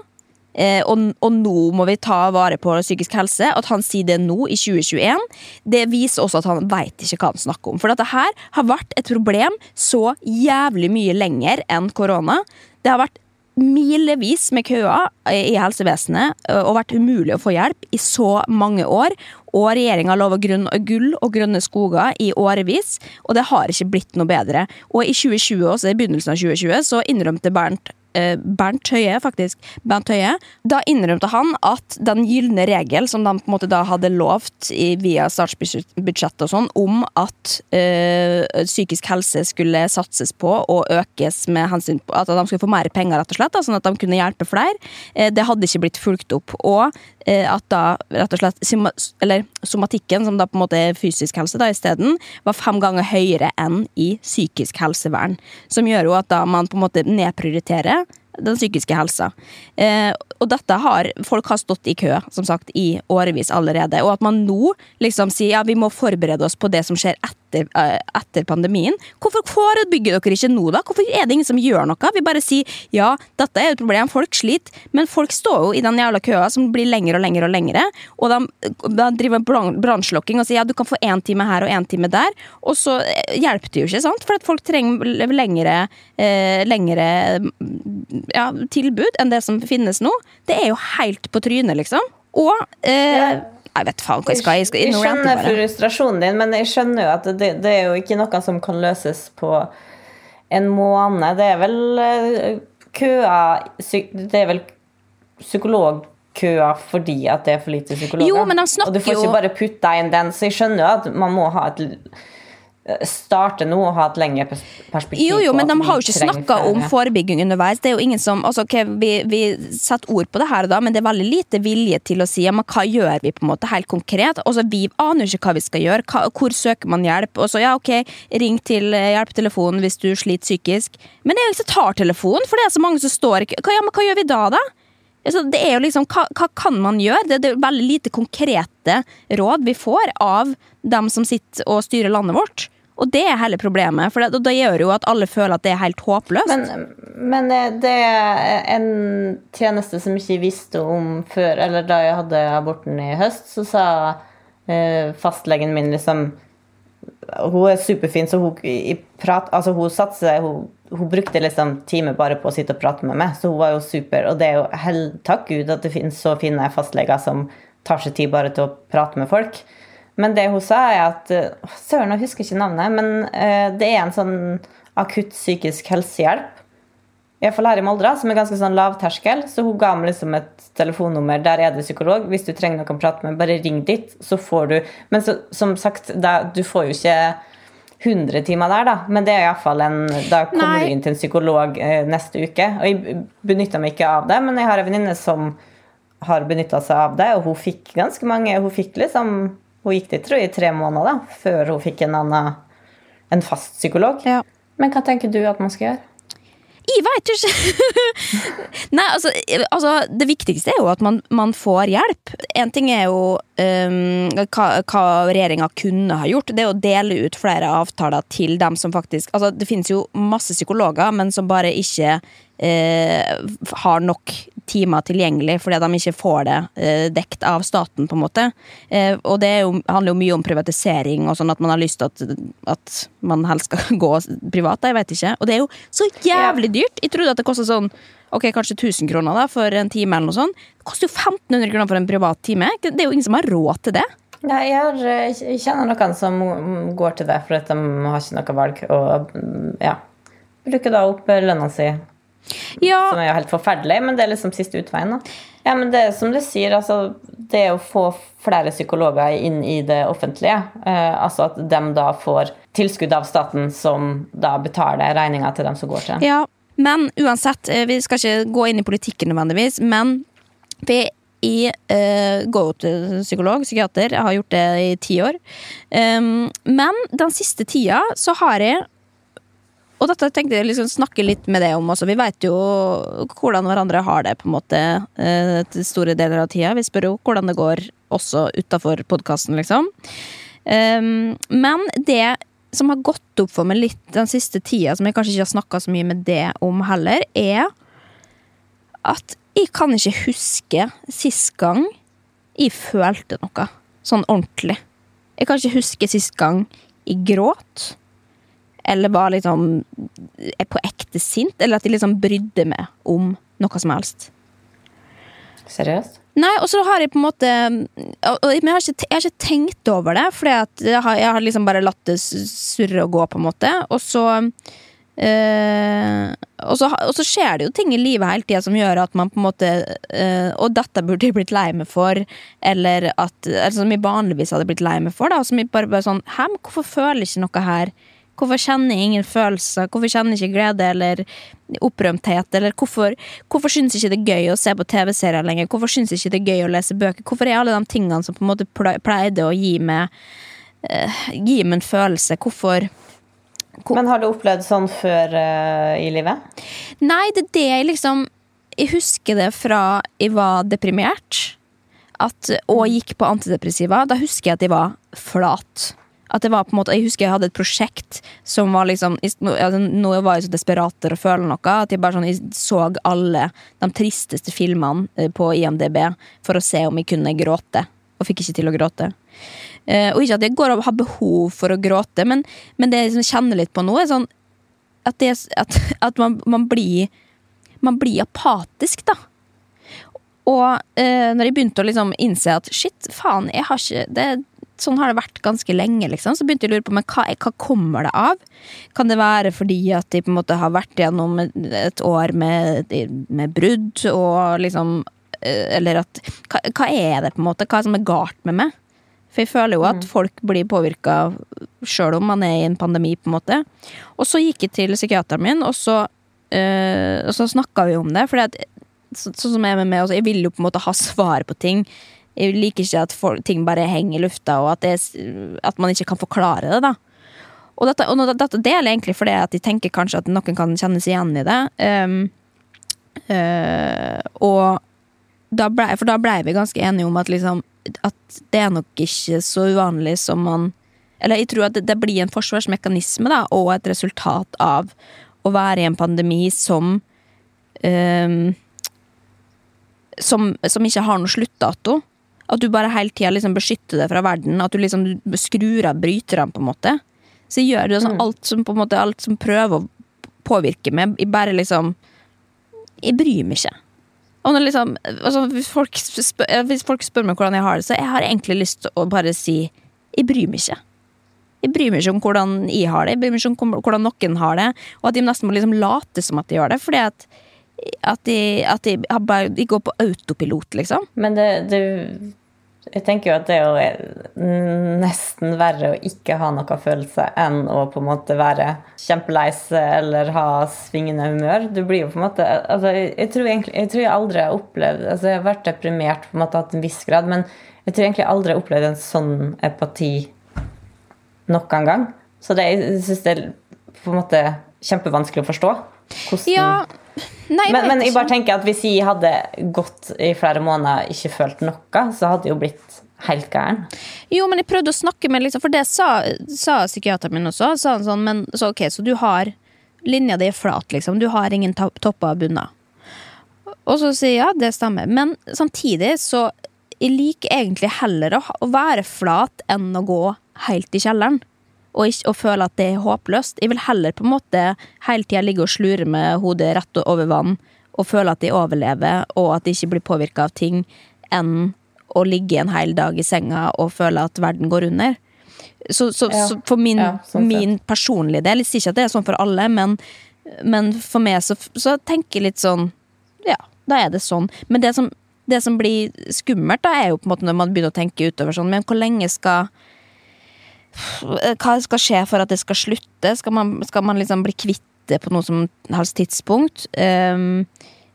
Eh, og, og nå må vi ta vare på psykisk helse. At han sier det nå, i 2021, det viser også at han veit ikke hva han snakker om. For dette her har vært et problem så jævlig mye lenger enn korona. Det har vært milevis med køer i helsevesenet og vært umulig å få hjelp i så mange år. Og regjeringa lover gull og grønne skoger i årevis, og det har ikke blitt noe bedre. Og i 2020, også i begynnelsen av 2020, så innrømte Bernt Bernt Høie, faktisk. Bernt Høie. Da innrømte han at den gylne regel, som de på en måte da hadde lovt via statsbudsjettet og sånn, om at eh, psykisk helse skulle satses på og økes med hensyn på at de skulle få mer penger, rett og slett, da, sånn at de kunne hjelpe flere, eh, det hadde ikke blitt fulgt opp. Og eh, at da rett og slett soma- eller somatikken, som da på en måte er fysisk helse da isteden, var fem ganger høyere enn i psykisk helsevern. Som gjør jo at da man på en måte nedprioriterer den psykiske helsa. Eh, og dette har folk har stått i kø som sagt, i årevis allerede. Og at man nå liksom sier ja, vi må forberede oss på det som skjer etter, eh, etter pandemien. Hvorfor forebygger dere ikke nå, da? Hvorfor er det ingen som gjør noe? Vi bare sier ja, dette er et problem, folk sliter, men folk står jo i den jævla køa som blir lengre og lengre og lengre. Og de, de driver bran- brannslokking og sier ja, du kan få én time her og én time der. Og så eh, hjelper det jo ikke, sant? For at folk trenger lengre, eh, lengre ja, tilbud enn det som finnes nå. Det er jo helt på trynet, liksom. Og eh, Jeg vet faen hva jeg skal. Jeg skal Jeg skjønner frustrasjonen din, men jeg skjønner jo at det, det er jo ikke noe som kan løses på en måned. Det er vel eh, køer Det er vel psykologkøer fordi at det er for lite psykologer. Jo, men de snakker Og du får ikke bare putte inn den, så jeg skjønner jo at man må ha et Starte nå og ha et lengre perspektiv. Jo, jo, men de har jo ikke snakka om forebygging underveis. Det er jo ingen som, altså, okay, vi, vi setter ord på det her og da, men det er veldig lite vilje til å si ja, men hva gjør vi på en måte helt konkret. Altså, Vi aner jo ikke hva vi skal gjøre. Hva, hvor søker man hjelp? Og så, ja, ok, Ring til eh, hjelpetelefonen hvis du sliter psykisk. Men det er jo ingen som tar telefonen, for det er så mange som står. Hva, ja, men hva gjør vi da, da? Altså, det er jo liksom, hva, hva kan man gjøre? Det, det er veldig lite konkrete råd vi får av dem som sitter og styrer landet vårt. Og det er hele problemet, for det, gjør jo at alle føler at det er helt håpløst. Men, men det er en tjeneste som ikke visste om før, eller da jeg hadde aborten i høst, så sa eh, fastlegen min liksom Hun er superfin, så hun, prat, altså hun satser hun, hun brukte liksom time bare på å sitte og prate med meg, så hun var jo super. Og det er jo hell, takk Gud at det finnes så fine fastleger som tar seg tid bare til å prate med folk. Men det hun sa, er at øh, Søren, jeg husker ikke navnet, men øh, det er en sånn akutt psykisk helsehjelp. I hvert fall her i Molde, som er ganske sånn lavterskel. Så hun ga meg liksom et telefonnummer. Der er det psykolog. Hvis du trenger noen å prate med, bare ring dit, så får du Men så, som sagt, da, du får jo ikke 100 timer der, da. Men det er iallfall en Da kommer Nei. du inn til en psykolog eh, neste uke. Og jeg benytta meg ikke av det, men jeg har en venninne som har benytta seg av det, og hun fikk ganske mange Hun fikk liksom Hun gikk dit, tror jeg, i tre måneder da, før hun fikk en annen en fast psykolog. Ja. Men hva tenker du at man skal gjøre? Jeg veit ikke! Nei, altså, altså Det viktigste er jo at man, man får hjelp. En ting er jo um, hva, hva regjeringa kunne ha gjort. Det er å dele ut flere avtaler til dem som faktisk Altså, det finnes jo masse psykologer, men som bare ikke uh, har nok timer tilgjengelig fordi de ikke får det eh, dekt av staten, på en måte. Eh, og det jo, handler jo mye om privatisering og sånn at man har lyst til at, at man helst skal gå privat. Jeg vet ikke. Og det er jo så jævlig dyrt. Jeg trodde at det kosta sånn ok, kanskje 1000 kroner da, for en time. eller noe sånt. Det koster jo 1500 kroner for en privat time. Det er jo ingen som har råd til det. Nei, jeg, har, jeg kjenner noen som går til det for at de har ikke noe valg. Og ja, bruker da opp lønna si, Ja, som er jo helt forferdelig, men det er liksom siste utveien. da. Ja, men det er som du sier, altså, det å få flere psykologer inn i det offentlige, eh, altså at de da får tilskudd av staten som da betaler regninga til dem som går til. Ja, men uansett, eh, vi skal ikke gå inn i politikken nødvendigvis, men vi, jeg uh, går jo til psykolog, psykiater. Jeg har gjort det i ti år. Um, men den siste tida så har jeg og dette tenkte jeg liksom snakke litt med deg om også. Vi vet jo hvordan hverandre har det på en måte eh, til store deler av tida. Vi spør jo hvordan det går også utafor podkasten, liksom. Um, men det som har gått opp for meg litt den siste tida, som jeg kanskje ikke har snakka så mye med det om heller, er at jeg kan ikke huske sist gang jeg følte noe sånn ordentlig. Jeg kan ikke huske sist gang jeg gråt eller var liksom på ekte sint, eller at de liksom brydde meg om noe som helst. Seriøst? Nei, og så har jeg på en måte Men jeg har, ikke, jeg har ikke tenkt over det, for jeg, jeg, har liksom bare latt det surre og gå, på en måte. Og så øh, og, så, og, så, skjer det jo ting i livet hele tida som gjør at man på en måte øh, Og dette burde jeg blitt lei meg for, eller at altså, som jeg vanligvis hadde blitt lei meg for. Da, og som jeg bare, bare sånn Hæ, men hvorfor føler jeg ikke noe her? Hvorfor kjenner jeg ingen følelser? Hvorfor kjenner jeg ikke glede eller opprømthet? Eller hvorfor, hvorfor syns jeg ikke det er gøy å se på TV-serier lenger? Hvorfor syns jeg ikke det er gøy å lese bøker? Hvorfor er alle de tingene som på en måte pleide å gi meg, uh, gi meg en følelse? Hvorfor hvor... Men har du opplevd sånn før uh, i livet? Nei, det er det jeg liksom Jeg husker det fra jeg var deprimert at, og gikk på antidepressiva. Da husker jeg at jeg var flat. At det var på en måte, Jeg husker jeg hadde et prosjekt som var liksom Nå var jeg så desperat etter å føle noe at jeg bare sånn, jeg så alle de tristeste filmene eh, på IMDb for å se om jeg kunne gråte. Og fikk ikke til å gråte. Uh, og ikke at jeg går og har behov for å gråte, men, men det jeg kjenner litt på nå, er sånn at, det, at, at man, man, blir Man blir apatisk, da. Og eh, når jeg begynte å liksom innse at shit, faen, jeg har ikke det, Sånn har det vært ganske lenge, liksom. Så begynte jeg å lure på men hva, hva kommer det av? Kan det være fordi at de på en måte har vært gjennom et år med, med brudd og liksom uh, Eller at hva, hva er det, på en måte? Hva er det som er galt med meg? For jeg føler jo at mm. folk blir påvirka sjøl om man er i en pandemi, på en måte. Og så gikk jeg til psykiateren min, og så, øh, og så snakka vi om det. For sånn som jeg er med meg, altså, jeg vil jo på en måte ha svar på ting. Jeg liker ikke at folk, ting bare henger i lufta, og at, det, at, man ikke kan forklare det. da. Og dette, og dette deler egentlig fordi at jeg tenker kanskje at noen kan kjennes igjen i det. Um, uh, og da ble, for da blei vi ganske enige om at liksom at det er nok ikke så uvanlig som man Eller jeg tror at det, det blir en forsvarsmekanisme da, og et resultat av å være i en pandemi som um, som, som, ikke har noe sluttdato. At du bare hele tida liksom beskytter det fra verden. At du liksom skrur av bryterne, på en måte. Så gjør du sånn, alt, som, på en måte, alt som prøver å påvirke meg. Jeg bare liksom Jeg bryr meg ikke. Og når liksom, altså, hvis, folk spør, hvis, folk spør, meg hvordan jeg har det, så jeg har egentlig lyst til å bare si jeg bryr meg ikke. Jeg bryr meg ikke om hvordan jeg har det, jeg bryr meg ikke om hvordan noen har det. Og at de nesten må liksom late som at de gjør det. Fordi at, at, de, at de, bare, de, går på autopilot, liksom. Men det, det jeg tenker jo at det er nesten verre å ikke ha noe følelse enn å på en måte være kjempelei seg eller ha svingende humør. Du blir jo på en måte altså, jeg, tror egentlig, jeg tror jeg aldri har opplevd altså Jeg har vært deprimert på en måte hatt en viss grad, men jeg tror egentlig jeg aldri har opplevd en sånn empati noen gang. Så det, jeg syns det er på en måte kjempevanskelig å forstå. Hvordan ja, Nei, men, men, jeg bare tenker at hvis jeg hadde gått i flere måneder ikke følt noe, så hadde jeg jo blitt helt gæren. Jo, men jeg prøvde å snakke med liksom, For det sa, sa psykiateren min også. Sa han sånn, men så ok, så du har Linja di er flat, liksom. Du har ingen topper og bunner. Og så sier jeg ja, det stemmer. Men samtidig så jeg liker egentlig heller å, å være flat enn å gå helt i kjelleren og, ikke, og føle at det er håpløst. Jeg vil heller på en måte hele tida ligge og slure med hodet rett over vann og føle at de overlever, og at de ikke blir påvirka av ting, enn å ligge en hel dag i senga og føle at verden går under. Så, så, ja. så for min, ja, sånn min, personlige del Jeg sier ikke at det er sånn for alle, men, men for meg så, så, tenker jeg litt sånn Ja, da er det sånn. Men det som, det som blir skummelt, da er jo på en måte når man begynner å tenke utover sånn Men hvor lenge skal hva skal skje for at det skal slutte? Skal man, skal man liksom bli kvitt det på noe som helst tidspunkt? Um,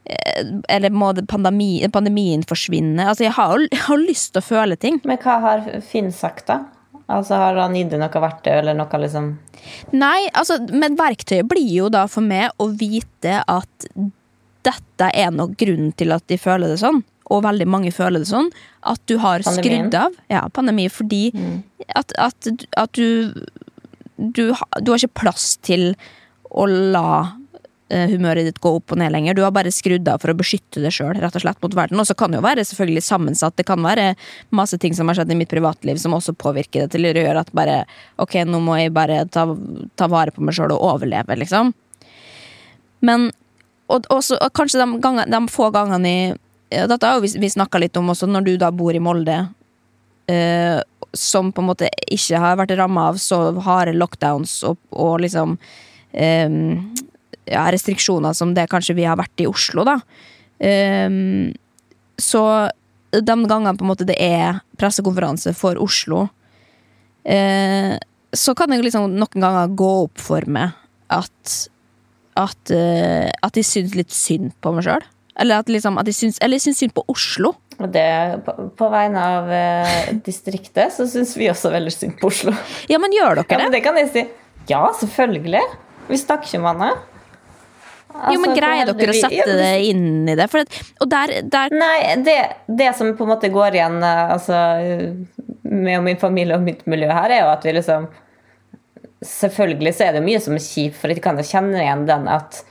eh, Eller må pandemi, pandemien forsvinne? Altså, jeg har jo lyst til å føle ting. Men hva har Finn sagt, da? Altså, Har han gitt deg noe verktøy, eller noe liksom Nei, altså, men verktøyet blir jo da for meg å vite at dette er nok grunnen til at de føler det sånn. Og veldig mange føler det sånn. At du har Pandemien. skrudd av. Ja, pandemi. Fordi at, at, at du, du Du har ikke plass til å la eh, humøret ditt gå opp og ned lenger. Du har bare skrudd av for å beskytte deg sjøl mot verden. Og så kan det jo være selvfølgelig sammensatt. Det kan være masse ting som har skjedd i mitt privatliv som også påvirker det til å gjøre at bare Ok, nå må jeg bare ta, ta vare på meg sjøl og overleve, liksom. Men og, også, og kanskje de, ganger, de få gangene i Dette har vi, vi snakka litt om også, når du da bor i Molde. eh, som på en måte ikke har vært ramma av så harde lockdowns og, og liksom eh, ja, restriksjoner som det kanskje vi har vært i Oslo, da. Eh, så de gangene på en måte det er pressekonferanse for Oslo, eh, så kan det liksom noen ganger gå opp for meg at at, eh, at de syns litt synd på meg sjøl. Eller at, liksom, at de syns, eller syns synd på Oslo. Det, på, på vegne av eh, distriktet så syns vi også veldig synd på Oslo. Ja, men gjør Ja, dere men det? det kan jeg si. Ja, selvfølgelig. Vi snakker ikke om henne. jo, men Greier dere å sette det inn i det? At, og der, der Nei, det, det som på en måte går igjen eh, altså, med min familie og mitt miljø her, er jo at vi liksom Selvfølgelig så er det mye som er kjipt, for jeg kan jo kjenne igjen den at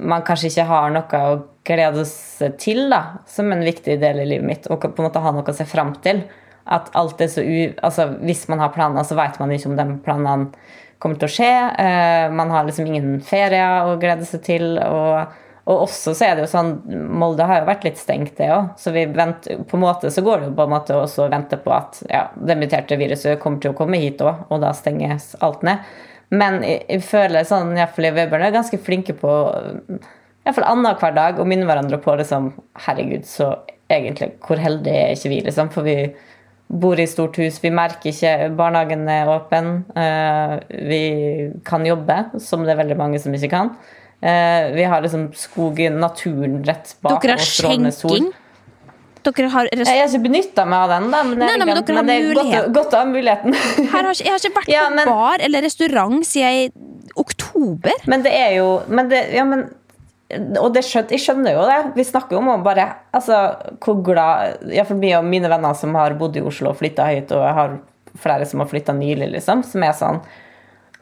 man kanskje ikke har noe å glede seg til da, som en viktig del i livet mitt, og på en måte ha noe å se fram til. At alt er så u... Altså, hvis man har planer, så vet man ikke om de planene kommer til å skje. Eh, man har liksom ingen ferier å glede seg til. og og også så er det jo sånn, Molde har jo vært litt stengt, det òg. Så vi venter, på en måte så går det jo på en måte også å vente på at ja, det muterte viruset kommer til å komme hit òg, og da stenges alt ned. Men jeg, jeg føler sånn, iallfall i Webern er ganske flinke på iallfall annenhver dag og minne hverandre på liksom Herregud, så egentlig, hvor heldige er ikke vi, liksom? For vi bor i stort hus, vi merker ikke barnehagen er åpen. Uh, vi kan jobbe, som det er veldig mange som ikke kan. Uh, vi har liksom skogen, naturen rett bak. Dere har skjenking. Dere har Jeg har ikke benytta meg av den, da, men, Nei, nei, men dere det er godt, godt å ha muligheten. Har jeg har ikke vært Ja, på men- bar eller restaurant siden oktober. Men det er jo men det, ja, men, Og det skjøn, jeg skjønner jo det. Vi snakker jo om bare altså, hvor glad Iallfall mye av mine venner som har bodd i Oslo og flytta høyt, og jeg har flere som har flytta nylig, liksom, som er sånn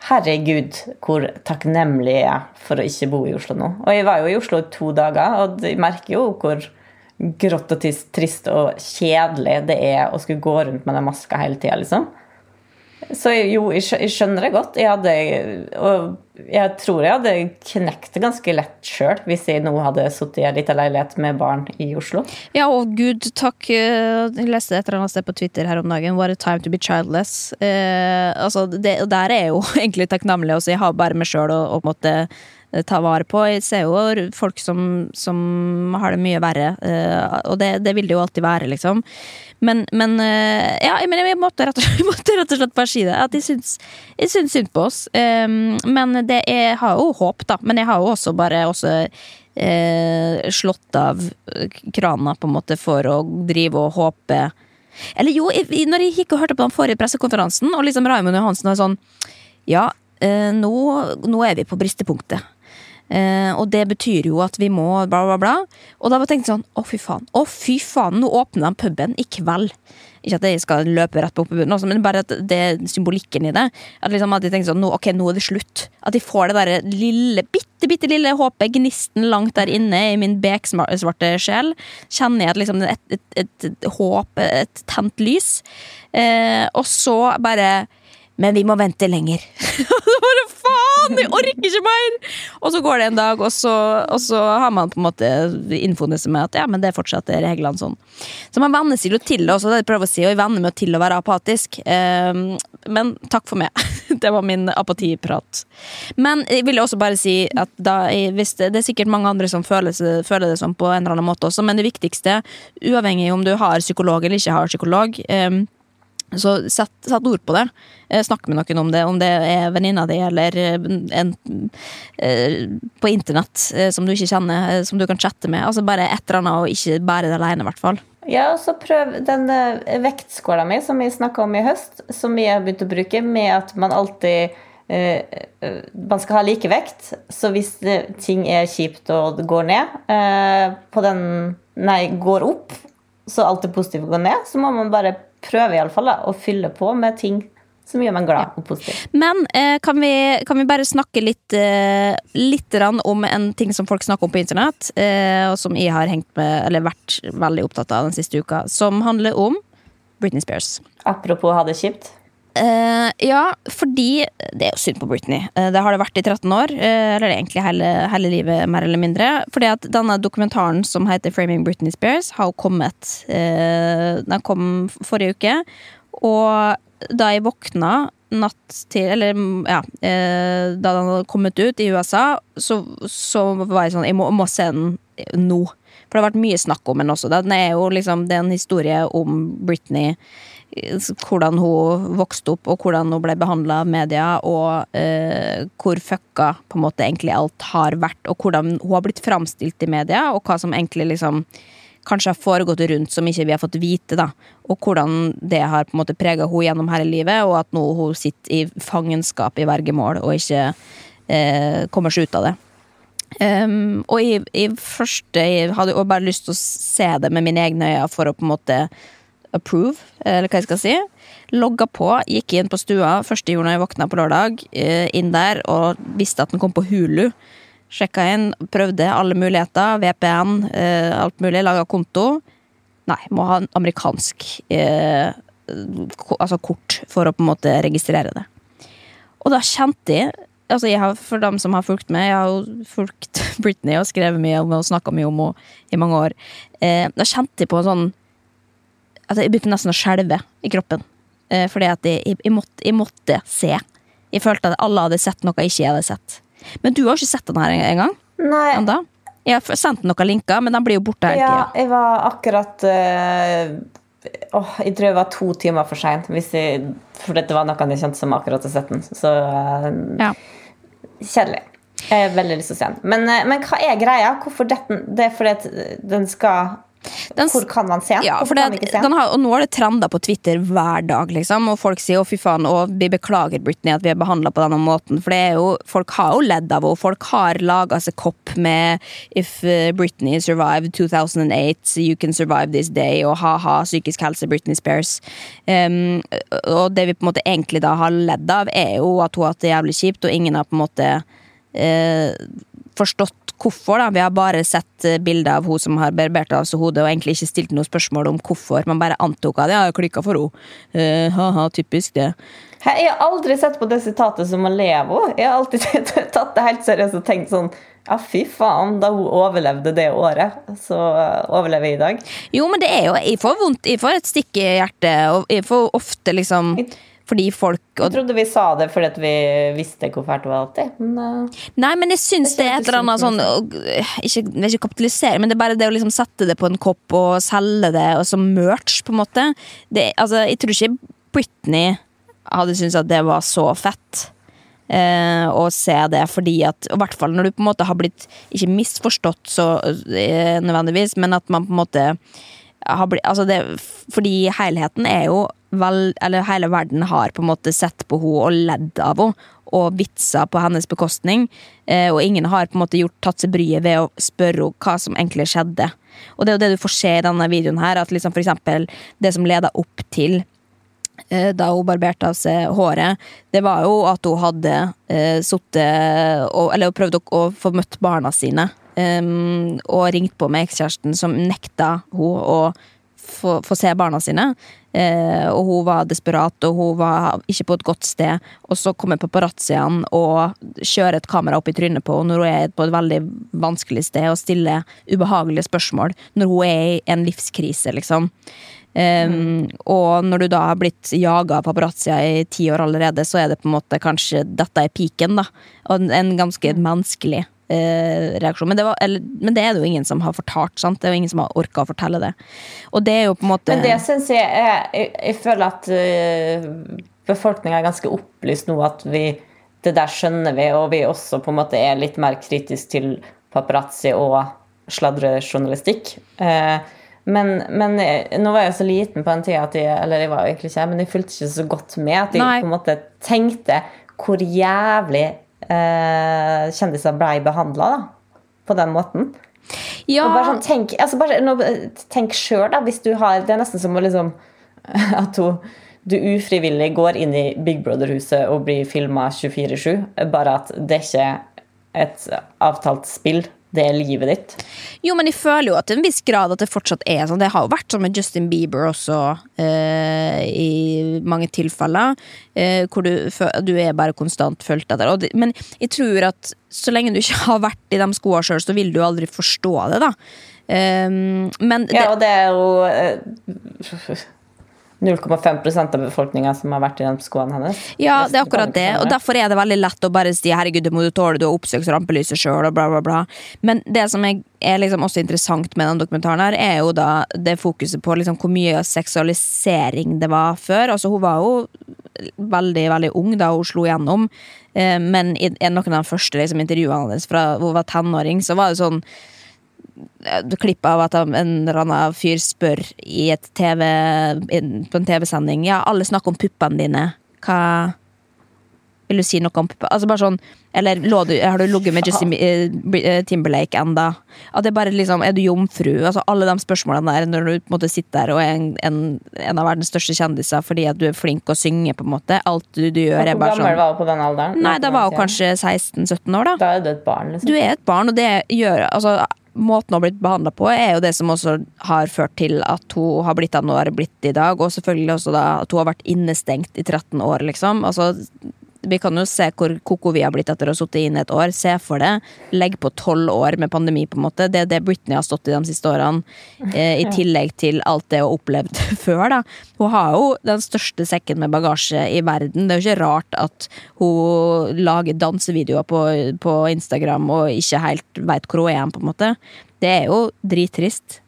Herregud, hvor takknemlig jeg er for å ikke bo i Oslo nå. Og jeg var jo i Oslo i to dager, og jeg merker jo hvor grått og trist og kjedelig det er å skulle gå rundt med den maska hele tida, liksom. Så jo, jeg skjønner det godt. Jeg hadde, og jeg tror jeg hadde knekt det ganske lett sjøl hvis jeg nå hadde sittet i ei lita leilighet med barn i Oslo. Ja, og gud, takk. eh, Jeg leste et eller annet sted på Twitter her om dagen. What a time to be childless. Eh, altså, det, der er jeg jo egentlig takknemlig. Også. Jeg har bare meg sjøl å, måtte... en ta vare på. Jeg ser jo folk som, som har det mye verre, eh, og det, det vil det jo alltid være, liksom. Men, men eh, ja, jeg måtte slett, jeg måtte rett og slett bare si det. At jeg syns, synd på oss. Eh, men det jeg har jo håp, da. Men jeg har jo også bare også eh, slått av krana på en måte for å drive og håpe Eller jo, jeg, når jeg gikk og hørte på den forrige pressekonferansen, og liksom Raymond Johansen var sånn Ja, eh, nå, nå er vi på bristepunktet. Eh, og det betyr jo at vi må bla, bla, bla. Og da var jeg tenkt sånn Å, fy faen. Å, fy faen, nå åpner de puben i kveld. Ikke at jeg skal løpe rett på puben, men bare at det symbolikken i det. At liksom at jeg tenker sånn nå, Ok, nå er det slutt. At de får det der lille, bitte, bitte lille håpet, gnisten langt der inne i min beksvarte sjel. Kjenner jeg at liksom et, et, et, et håp, et tent lys. Eh, og så bare men vi må vente lenger. Bare faen! Jeg orker ikke mer! Og så går det en dag, og så, og så har man på en måte infoen seg med at ja, men det er reglene sånn. Så man venner seg jo til det også, det er prøver å si, og jeg venner meg til å være apatisk. Ehm, men takk for meg. Det var min apatiprat. Men jeg vil også bare si at da, hvis det, det er sikkert mange andre som føler, føler det sånn på en eller annen måte også, men det viktigste, uavhengig om du har psykolog eller ikke har psykolog, ehm, Så sett, sett ord på det. Eh, Snakk med noen om det, om det er venninna di eller eh, en eh, på internett som du ikke kjenner, som du kan chatte med. Altså Bare et eller annet, og ikke bære det alene, i hvert fall. Ja, og så prøv den vektskåla mi som vi snakka om i høst, som vi har begynt å bruke, med at man alltid Man skal ha like vekt, så hvis ting er kjipt og går ned på den Nei, går opp, så alt det positivt går ned, så må man bare prøve i alle fall å fylle på med ting som gjør meg glad og positiv. Men eh, kan, vi, kan vi bare snakke litt, eh, litt om en ting som folk snakker om på internett, eh, og som jeg har hengt med, eller vært veldig opptatt av den siste uka, som handler om Britney Spears. Apropos ha det kjipt. Eh, ja, fordi Det er jo synd på Britney. Uh, det har det vært i 13 år. Uh, eller egentlig hele, hele livet, mer eller mindre. Fordi at denne dokumentaren som heter 'Framing Britney Spears', har jo kommet Den kom forrige uke. Og da jeg våkna natt til Eller ja, eh, da den hadde kommet ut i USA, så, så var jeg sånn Jeg må, må se den nå. For det har vært mye snakk om den også. Den er jo liksom Det er en historie om Britney hvordan hun vokste opp, og hvordan hun ble behandla av media, og eh, hvor fucka på en måte egentlig alt har vært, og hvordan hun har blitt framstilt i media, og hva som egentlig liksom kanskje har foregått rundt som ikke vi har fått vite, da. Og hvordan det har på en måte prega henne gjennom hele livet, og at nå hun sitter i fangenskap i vergemål og ikke eh, kommer seg ut av det. Um, og i, i første Jeg hadde jo bare lyst til å se det med mine egne øyne for å på en måte approve, eller hva jeg skal si. Logga på, gikk inn på stua første jorda jeg våkna på lørdag. eh, Inn der og visste at den kom på Hulu. Sjekka inn, prøvde alle muligheter. VPN, eh, alt mulig. Laga konto. Nei, må ha en amerikansk eh, altså kort for å på en måte registrere det. Og da kjente jeg altså jeg har, For dem som har fulgt med, jeg har jo fulgt Britney og skrevet mye om og snakka mye om henne i mange år. Eh, da kjente jeg på en sånn at jeg begynte nesten å skjelve i kroppen. Eh, fordi at jeg, jeg, jeg, måtte, jeg måtte se. Jeg følte at alle hadde sett noe jeg ikke hadde sett. Men du har ikke sett den her en- engang? Nei, Enda? Jeg har sendt noen linker, men de blir jo borte hele ja, jeg var akkurat eh, Åh, jeg tror jeg var to timer for sein. For dette var noe jeg kjente som akkurat hadde sett den. Så eh, Ja. kjedelig. Jeg har veldig lyst til å se den. Men, eh, men hva er greia? Hvorfor dette? Det er fordi at den skal Den Hvor kan man se? Ja, for ikke se den har, og nå er det trender på Twitter hver dag, liksom. Og folk sier 'å, fy faen', og vi beklager Britney at vi er behandla på denne måten. For det er jo, folk har jo ledd av henne. Folk har laga seg kopp med 'If uh, Britney survived 2008, you can survive this day', og ha-ha, psykisk helse, Britney Spears. Um, og det vi på en måte egentlig da har ledd av, er jo at hun har hatt det jævlig kjipt, og ingen har på en måte eh, forstått hvorfor. da. Vi har bare sett eh, bilder av hun som har barbert av seg hodet, og egentlig ikke stilt noe spørsmål om hvorfor. Man bare antok at det jeg klikka for henne. Uh, ha-ha, typisk det. Jeg har aldri sett på det sitatet som henne. Jeg har alltid tatt det helt seriøst og tenkt sånn Ja, fy faen, da hun overlevde det året, så eh, overlever jeg i dag. Jo, men det er jo Jeg får vondt, jeg får et stikk i hjertet, og jeg får ofte liksom fordi folk Jeg trodde vi sa det fordi at vi visste hvor fælt det var alltid. Men uh, Nei, men jeg syns det er et eller annet sånn og, Ikke, ikke kapitalisere, men det er bare det å liksom sette det på en kopp og selge det og som merch, på en måte. Det, altså, jeg tror ikke Britney hadde syntes at det var så fett. Eh, å se det, fordi at I hvert fall når du på en måte har blitt ikke misforstått så eh, nødvendigvis, men at man på en måte har blitt altså det, Fordi helheten er jo vel Eller hele verden har på en måte sett på henne og ledd av henne. Og vitsa på hennes bekostning. Eh, og ingen har på en måte gjort tatt seg bryet ved å spørre henne hva som egentlig skjedde. Og det er jo det du får se i denne videoen her, at liksom for eksempel det som leda opp til eh, da hun barberte av seg håret, det var jo at hun hadde eh, sittet og Eller å, å få møtt barna sine. Um, og ringt på med ekskjæresten som nekta hun å få, få se barna sine. Eh, og hun var desperat, og hun var ikke på et godt sted. Og så kommer paparazziene og kjører et kamera opp i trynet på henne når hun er på et veldig vanskelig sted og stiller ubehagelige spørsmål når hun er i en livskrise, liksom. Um, Og når du da har blitt jaga av paparazzia i ti år allerede, så er det på en måte kanskje Dette er piken, da. Og en ganske menneskelig eh, reaksjon. Men det, var, eller, men det er det jo ingen som har fortalt. sant? Det er jo ingen som har orka å fortelle det. Og det er jo på en måte Men det syns jeg Jeg, jeg føler at uh, befolkninga er ganske opplyst nå, at vi det der skjønner vi, og vi også på en måte er litt mer kritisk til paparazzi og sladrejournalistikk. Eh, men, men nå var jeg så liten på den tida at jeg, eller jeg var egentlig ikke, men jeg fulgte ikke så godt med at jeg Nei. på en måte tenkte hvor jævlig eh, kjendiser blei behandla på den måten. Ja, Og bare sånn, tenk altså bare, nå, tenk sjøl, da, hvis du har Det er nesten som å liksom At hun, du ufrivillig går inn i Big Brother-huset og blir filma 24-7. Bare at det ikke er et avtalt spill. Det livet ditt. Jo, men jeg føler jo at til en viss grad at det fortsatt er sånn. Det har jo vært sånn med Justin Bieber også, eh, i mange tilfeller. Eh, hvor du, du er bare konstant fulgt etter. Det, men jeg tror at så lenge du ikke har vært i de skoene sjøl, så vil du aldri forstå det, da. Eh, men det, Ja, og det er jo eh, 0,5% av befolkninga som har vært i den skoene hennes. Ja, det er akkurat det. Og derfor er det veldig lett å bare si 'herregud, det må du tåle, du har oppsøkt rampelyset sjøl', og bla, bla, bla. Men det som er, er liksom også interessant med den dokumentaren, her, er jo da det fokuset på liksom hvor mye seksualisering det var før. Altså, hun var jo veldig, veldig ung da hun slo igjennom, eh, men i noen av de første liksom, intervjuene hennes fra hun var tenåring, så var det sånn klipp av at en eller annen fyr spør i et TV, på en TV-sending Ja, alle snakker om puppene dine. Hva Vil du si noe om puppene? Altså bare sånn Eller du, har du ligget med Justin eh, eh, Timberlake enda? At det er bare liksom Er du jomfru? Altså alle de spørsmålene der når du på en måte sitter der og er en, en, en av verdens største kjendiser fordi at du er flink å synge, på en måte. Alt du, du gjør, er Hvor bare gammel sånn var hun på den alderen? Nei, da var hun kanskje 16-17 år, da. Da er du et barn, liksom. Du er et barn, og det gjør altså, Måten hun har blitt behandla på, er jo det som også har ført til at hun har blitt den hun har blitt i dag. Og selvfølgelig også da at hun har vært innestengt i 13 år, liksom. Altså, vi kan jo se hvor koko vi har blitt etter å ha sittet inne et år. Se for det. Legg på tolv år med pandemi, på en måte. Det er det Britney har stått i de siste årene. Eh, I tillegg til alt det hun har opplevd før, da. Hun har jo den største sekken med bagasje i verden. Det er jo ikke rart at hun lager dansevideoer på, på Instagram og ikke helt veit hvor hun er, på en måte. Det er jo drittrist.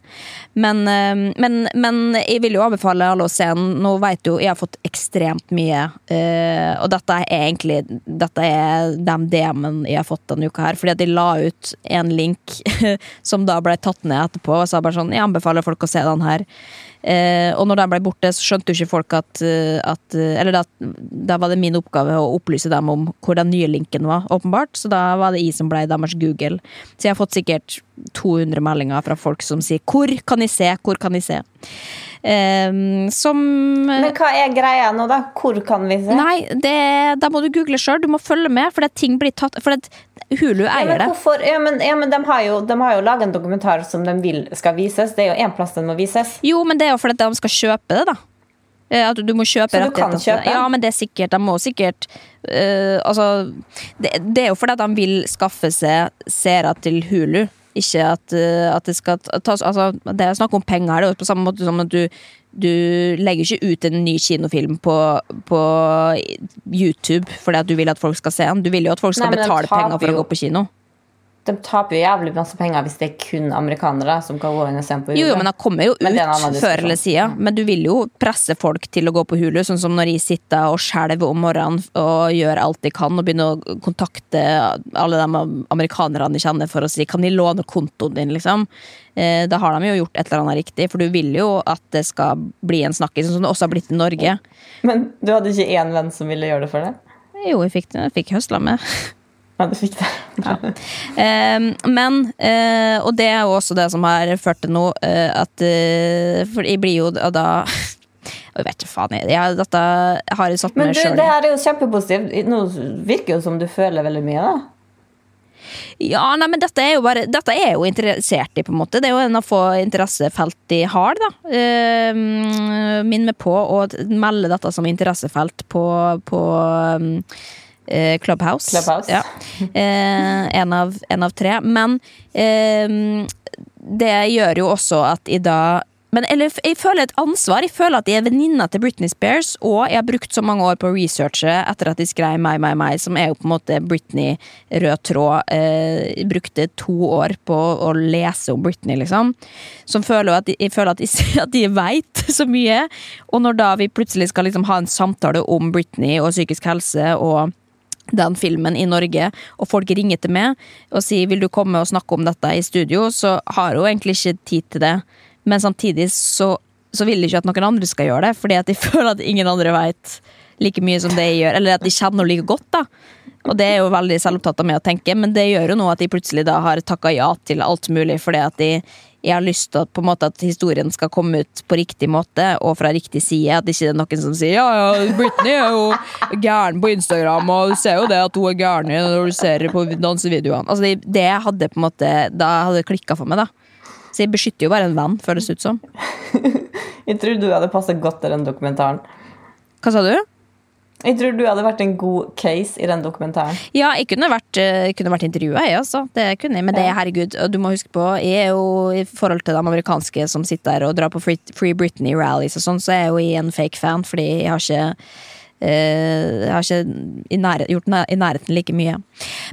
Men, eh, men, men jeg vil jo anbefale alle å se den. Nå vet du, jeg har fått ekstremt mye. eh, og dette er egentlig Dette er den DM-en jeg har fått denne uka her. Fordi at de la ut en link som da ble tatt ned etterpå, og sa bare sånn Jeg anbefaler folk å se den her. Eh, og når de ble borte, så skjønte jo ikke folk at, eh, at eh, Eller da, da var det min oppgave å opplyse dem om hvor den nye linken var, åpenbart. Så da var det jeg som ble deres Google. Så jeg har fått sikkert 200 meldinger fra folk som sier 'Hvor kan jeg se? Hvor kan jeg se?' Eh, som Men hva er greia nå, da? Hvor kan vi se? Nei, det, da må du google sjøl. Du må følge med, for det ting blir tatt For det, Hulu eier det. Ja, men, ja, men de har jo, de har jo laget en dokumentar som de vil skal vises. Det er jo én plass den må vises. Jo, men det er jo fordi de skal kjøpe det, da. Eh, At du, må kjøpe Så du kan kjøpe? Ja, men det er sikkert. De må sikkert uh, Altså, det, det er jo fordi de vil skaffe seg seere til Hulu. Ikke at, eh, at det skal tas Altså, det er snakk om penger. Det er jo på samme måte som at du du legger ikke ut en ny kinofilm på, på YouTube fordi at du vil at folk skal se den. Du vil jo at folk skal Nei, betale penger for å gå på kino. De taper jo jævlig masse penger hvis det er kun amerikanere som kan gå inn og se på på Jo, jo, men de kommer jo ut før eller siden. Men du vil jo presse folk til å gå på Hulu, sånn som når jeg sitter og skjelver om morgenen og gjør alt jeg kan og begynner å kontakte alle de amerikanerne jeg kjenner for å si kan de låne kontoen din, liksom. Eh, Da har de jo gjort et eller annet riktig, for du vil jo at det skal bli en snakkis, sånn som det også har blitt i Norge. Men du hadde ikke én venn som ville gjøre det for deg? Jo, jeg fikk, jeg fikk høsla med. Ja, du fikk det. Eh, men, eh, og det er jo også det som har ført til noe, eh, at eh, For jeg blir jo da Jeg vet ikke faen, jeg, jeg, dette har jeg satt meg du, Men det her er jo kjempepositivt. Nå virker jo som du føler veldig mye, da. Ja, nei, men dette er jo bare Dette er jo interessert i, på en måte. Det er jo en av få interessefelt de har, da. Eh, Minn meg på å melde dette som interessefelt på, på um, eh, Clubhouse. Clubhouse. Ja. Eh, en, av, en av tre. Men eh, det gjør jo også at i dag Men eller, jeg føler et ansvar. Jeg føler at jeg er venninna til Britney Spears, og jeg har brukt så mange år på å researche etter at de skrev My, My, My, som er jo på en måte Britney rød tråd. Eh, jeg brukte to år på å lese om Britney, liksom. Som føler at jeg føler at de, at jeg veit så mye. Og når da vi plutselig skal liksom ha en samtale om Britney og psykisk helse og den filmen i Norge, og folk ringer til meg og sier vil du komme og snakke om dette i studio, så har hun egentlig ikke tid til det. Men samtidig så, så vil de ikke at noen andre skal gjøre det, fordi at de føler at ingen andre veit like mye som det jeg gjør, eller at de kjenner henne like godt. da. Og det er jo veldig selvopptatt av meg å tenke, men det gjør jo nå at de plutselig da har takka ja til alt mulig, fordi at de jeg har lyst til at, på en måte, at historien skal komme ut på riktig måte og fra riktig side. At ikke det er noen som sier ja, ja, Britney er jo gæren på Instagram, og du ser jo det at hun er gæren når du ser på dansevideoene. Altså, det, det hadde på en måte Da hadde det klikka for meg, da. Så jeg beskytter jo bare en venn, føles det ut som. Jeg tror du hadde passet godt til den dokumentaren. Hva sa du? Jeg tror du hadde vært en god case i den dokumentaren. Ja, jeg kunne vært, uh, kunne vært intervjua, jeg, også. Det kunne jeg. Men det, herregud, du må huske på, jeg er jo i forhold til de amerikanske som sitter der og drar på Free, Britney-rallies og sånn, så er jeg jo en fake fan, fordi jeg har ikke jeg har ikke nærhet, gjort i nærheten like mye.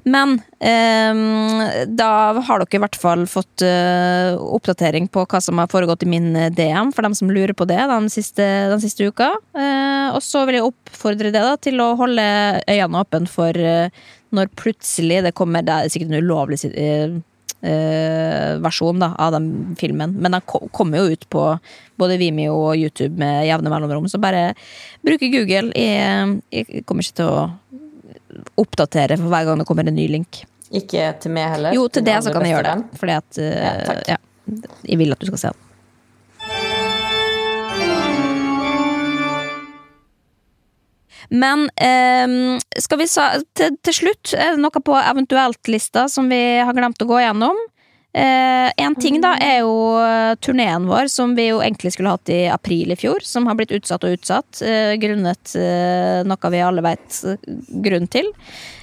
Men uh, da har dere i hvert fall fått uh, oppdatering på hva som har foregått i min DM, for dem som lurer på det den siste, den siste uka. og så vil jeg oppfordre det da, til å holde øynene åpne for når plutselig det kommer Det er sikkert en ulovlig eh, versjon da, av den filmen. Men den kommer jo ut på både Vimeo og YouTube med jevne mellomrom, så bare bruke Google. Jeg, jeg kommer ikke til å oppdatere for hver gang det kommer en ny link. Ikke til meg heller? Jo, til, det så kan jeg gjøre det. Fordi at uh, ja, jeg vil at du skal se den. Men eh, skal vi sa, til, til, slutt, er det noe på eventuelt-lista som vi har glemt å gå gjennom? Eh, en ting da er jo eh, turneen vår, som vi jo egentlig skulle hatt i april i fjor. Som har blitt utsatt og utsatt, eh, grunnet eh, noe vi alle vet grunn til.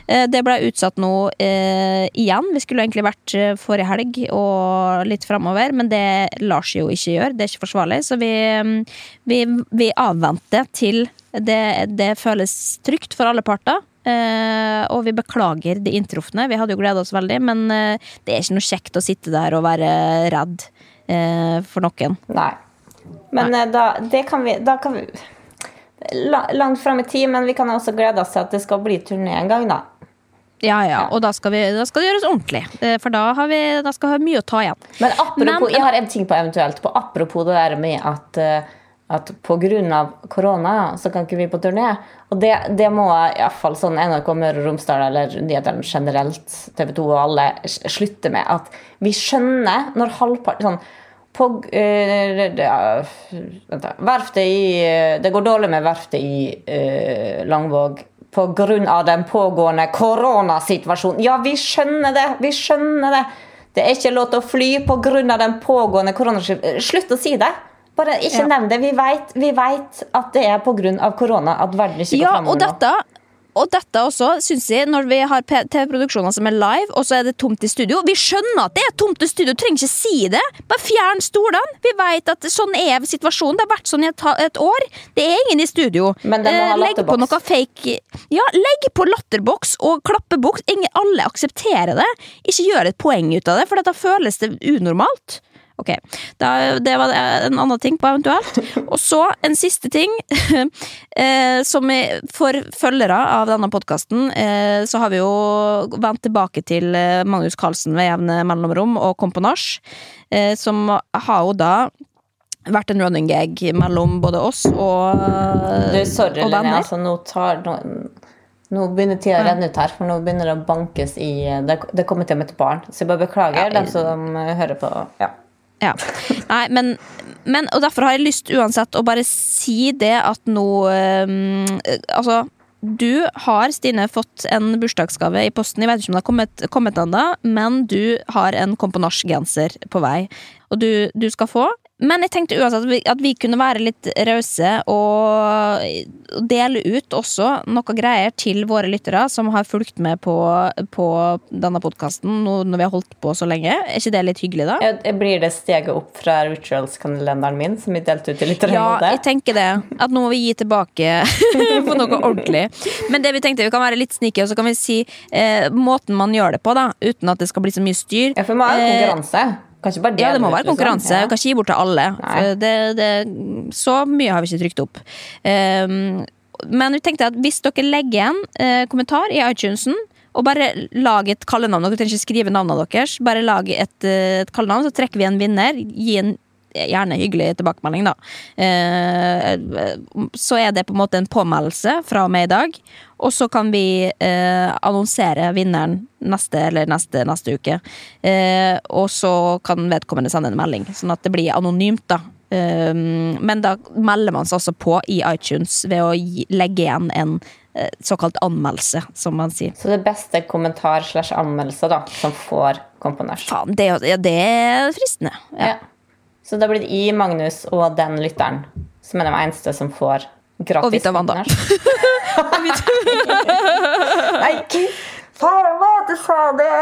Det ble utsatt nå igjen. Vi skulle egentlig vært forrige helg og litt framover, men det lar seg jo ikke gjøre. Det er ikke forsvarlig, så vi, mm, vi, vi avventer til det, det føles trygt for alle parter. Uh, og vi beklager de inntrufne. Vi hadde jo gleda oss veldig, men uh, det er ikke noe kjekt å sitte der og være redd uh, for noen. Nei. Men Nei. Da, det kan vi, da kan vi Langt fram i tid, men vi kan også glede oss til at det skal bli turné en gang, da. Ja, ja, og da skal, vi, da skal, det gjøres ordentlig. For da, har vi, da skal vi ha mye å ta igjen. Men apropos, men, jeg har en ting på eventuelt på apropos det der med at at pga. korona så kan ikke vi på turné. Og det, det må iallfall sånn NRK Møre og Romsdal eller nyhetene generelt, TV 2 og alle, slutte med. At vi skjønner når halvparten sånn, på, uh, verftet i Det går dårlig med verftet i uh, Langvåg pga. den pågående koronasituasjonen. Ja, vi skjønner det! Vi skjønner det! Det er ikke lov til å fly pga. den pågående koronasituasjonen. Slutt å si det! Bare ikke ja. nevn det. Vi vet, vi vet at det er pga. korona at verden ikke går ja, framover nå. Dette, og dette også, syns jeg, når vi har TV-produksjoner som er live, og så er det tomt i studio Vi skjønner at det er tomt i studio, trenger ikke si det. Bare fjern stolene. Vi vet at sånn er situasjonen. Det har vært sånn i et, et år. Det er ingen i studio. Men den må ha legg på noe fake Ja, legg på latterboks og klappeboks. Ingen, alle aksepterer det. Ikke gjør et poeng ut av det, for da føles det unormalt. Ok, da, Det var en annen ting på eventuelt. Og så en siste ting. eh, som for følgere av denne podkasten, eh, så har vi jo vendt tilbake til eh, Magnus Carlsen ved jevne mellomrom og Kom på nach, eh, som har jo da vært en running gag mellom både oss og, du, sorry, og. Altså, nå tar nå, nå begynner tida å renne ut her, for nå begynner det å bankes i Det, det kommer til å møte barn. Så jeg bare beklager ja, dem som hører på. Ja. Ja. Nei, men, men, Og derfor har jeg lyst uansett å bare si det at nå um, Altså, du har, Stine, fått en bursdagsgave i posten. Jeg vet ikke om det har kommet, kommet ennå, men du har en komponasjegenser på vei. Og du, du, skal få Men jeg tenkte uansett at vi, at vi kunne være litt rause og dele ut også noe greier til våre lyttere som har fulgt med på, på denne podkasten når vi har holdt på så lenge. Er ikke det litt hyggelig, da? Jeg, Blir det steget opp fra rituals-kalenderen min, som vi delte ut til lytterne? Ja, i jeg tenker det. At nå må vi gi tilbake på noe ordentlig. Men det vi tenkte vi kan være litt sneaky, og så kan vi si eh, måten man gjør det på, da. Uten at det skal bli så mye styr. Ja, for man har konkurranse. Eh, konkurranse. bare det. Ja, det må være liksom. konkurranse. Ja. Kan ikke gi bort til alle. Det, det, så mye har vi ikke trykt opp. Um, men vi tenkte at hvis dere legger igjen uh, kommentar i iTunesen, og bare lag et kallenavn Dere trenger ikke skrive navnet deres, bare lag et, eh, et kallenavn, så trekker vi en vinner. Gi en gjerne hyggelig tilbakemelding, da. Eh, så er det på en måte en påmeldelse fra og med i dag. Og så kan vi eh, annonsere vinneren neste eller neste, neste uke. Eh, og så kan vedkommende sende en melding, sånn at det blir anonymt, da. Men da melder man seg også på i iTunes ved å legge igjen en såkalt anmeldelse, som man sier. Så det beste kommentar slash anmeldelse da, som får komponert. Faen, det, ja, det er fristende. Ja. Ja. Så da blir det i Magnus og den lytteren, som er de eneste som får gratis Og Vita Wanda. Nei, faen hva du sa det!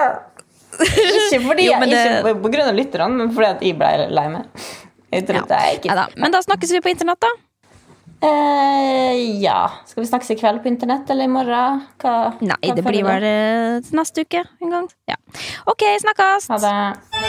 Ikke fordi Jo, det- ikke på grunn av lytterne, men fordi at jeg ble lei meg. Ja. ikke. Men da snakkes vi på internett, da. Eh, ja. Skal vi snakkes i kveld på internett eller i morgen? Hva, Nei, det blir vel neste uke en gang. Ja. Ok, snakkes! Ha det.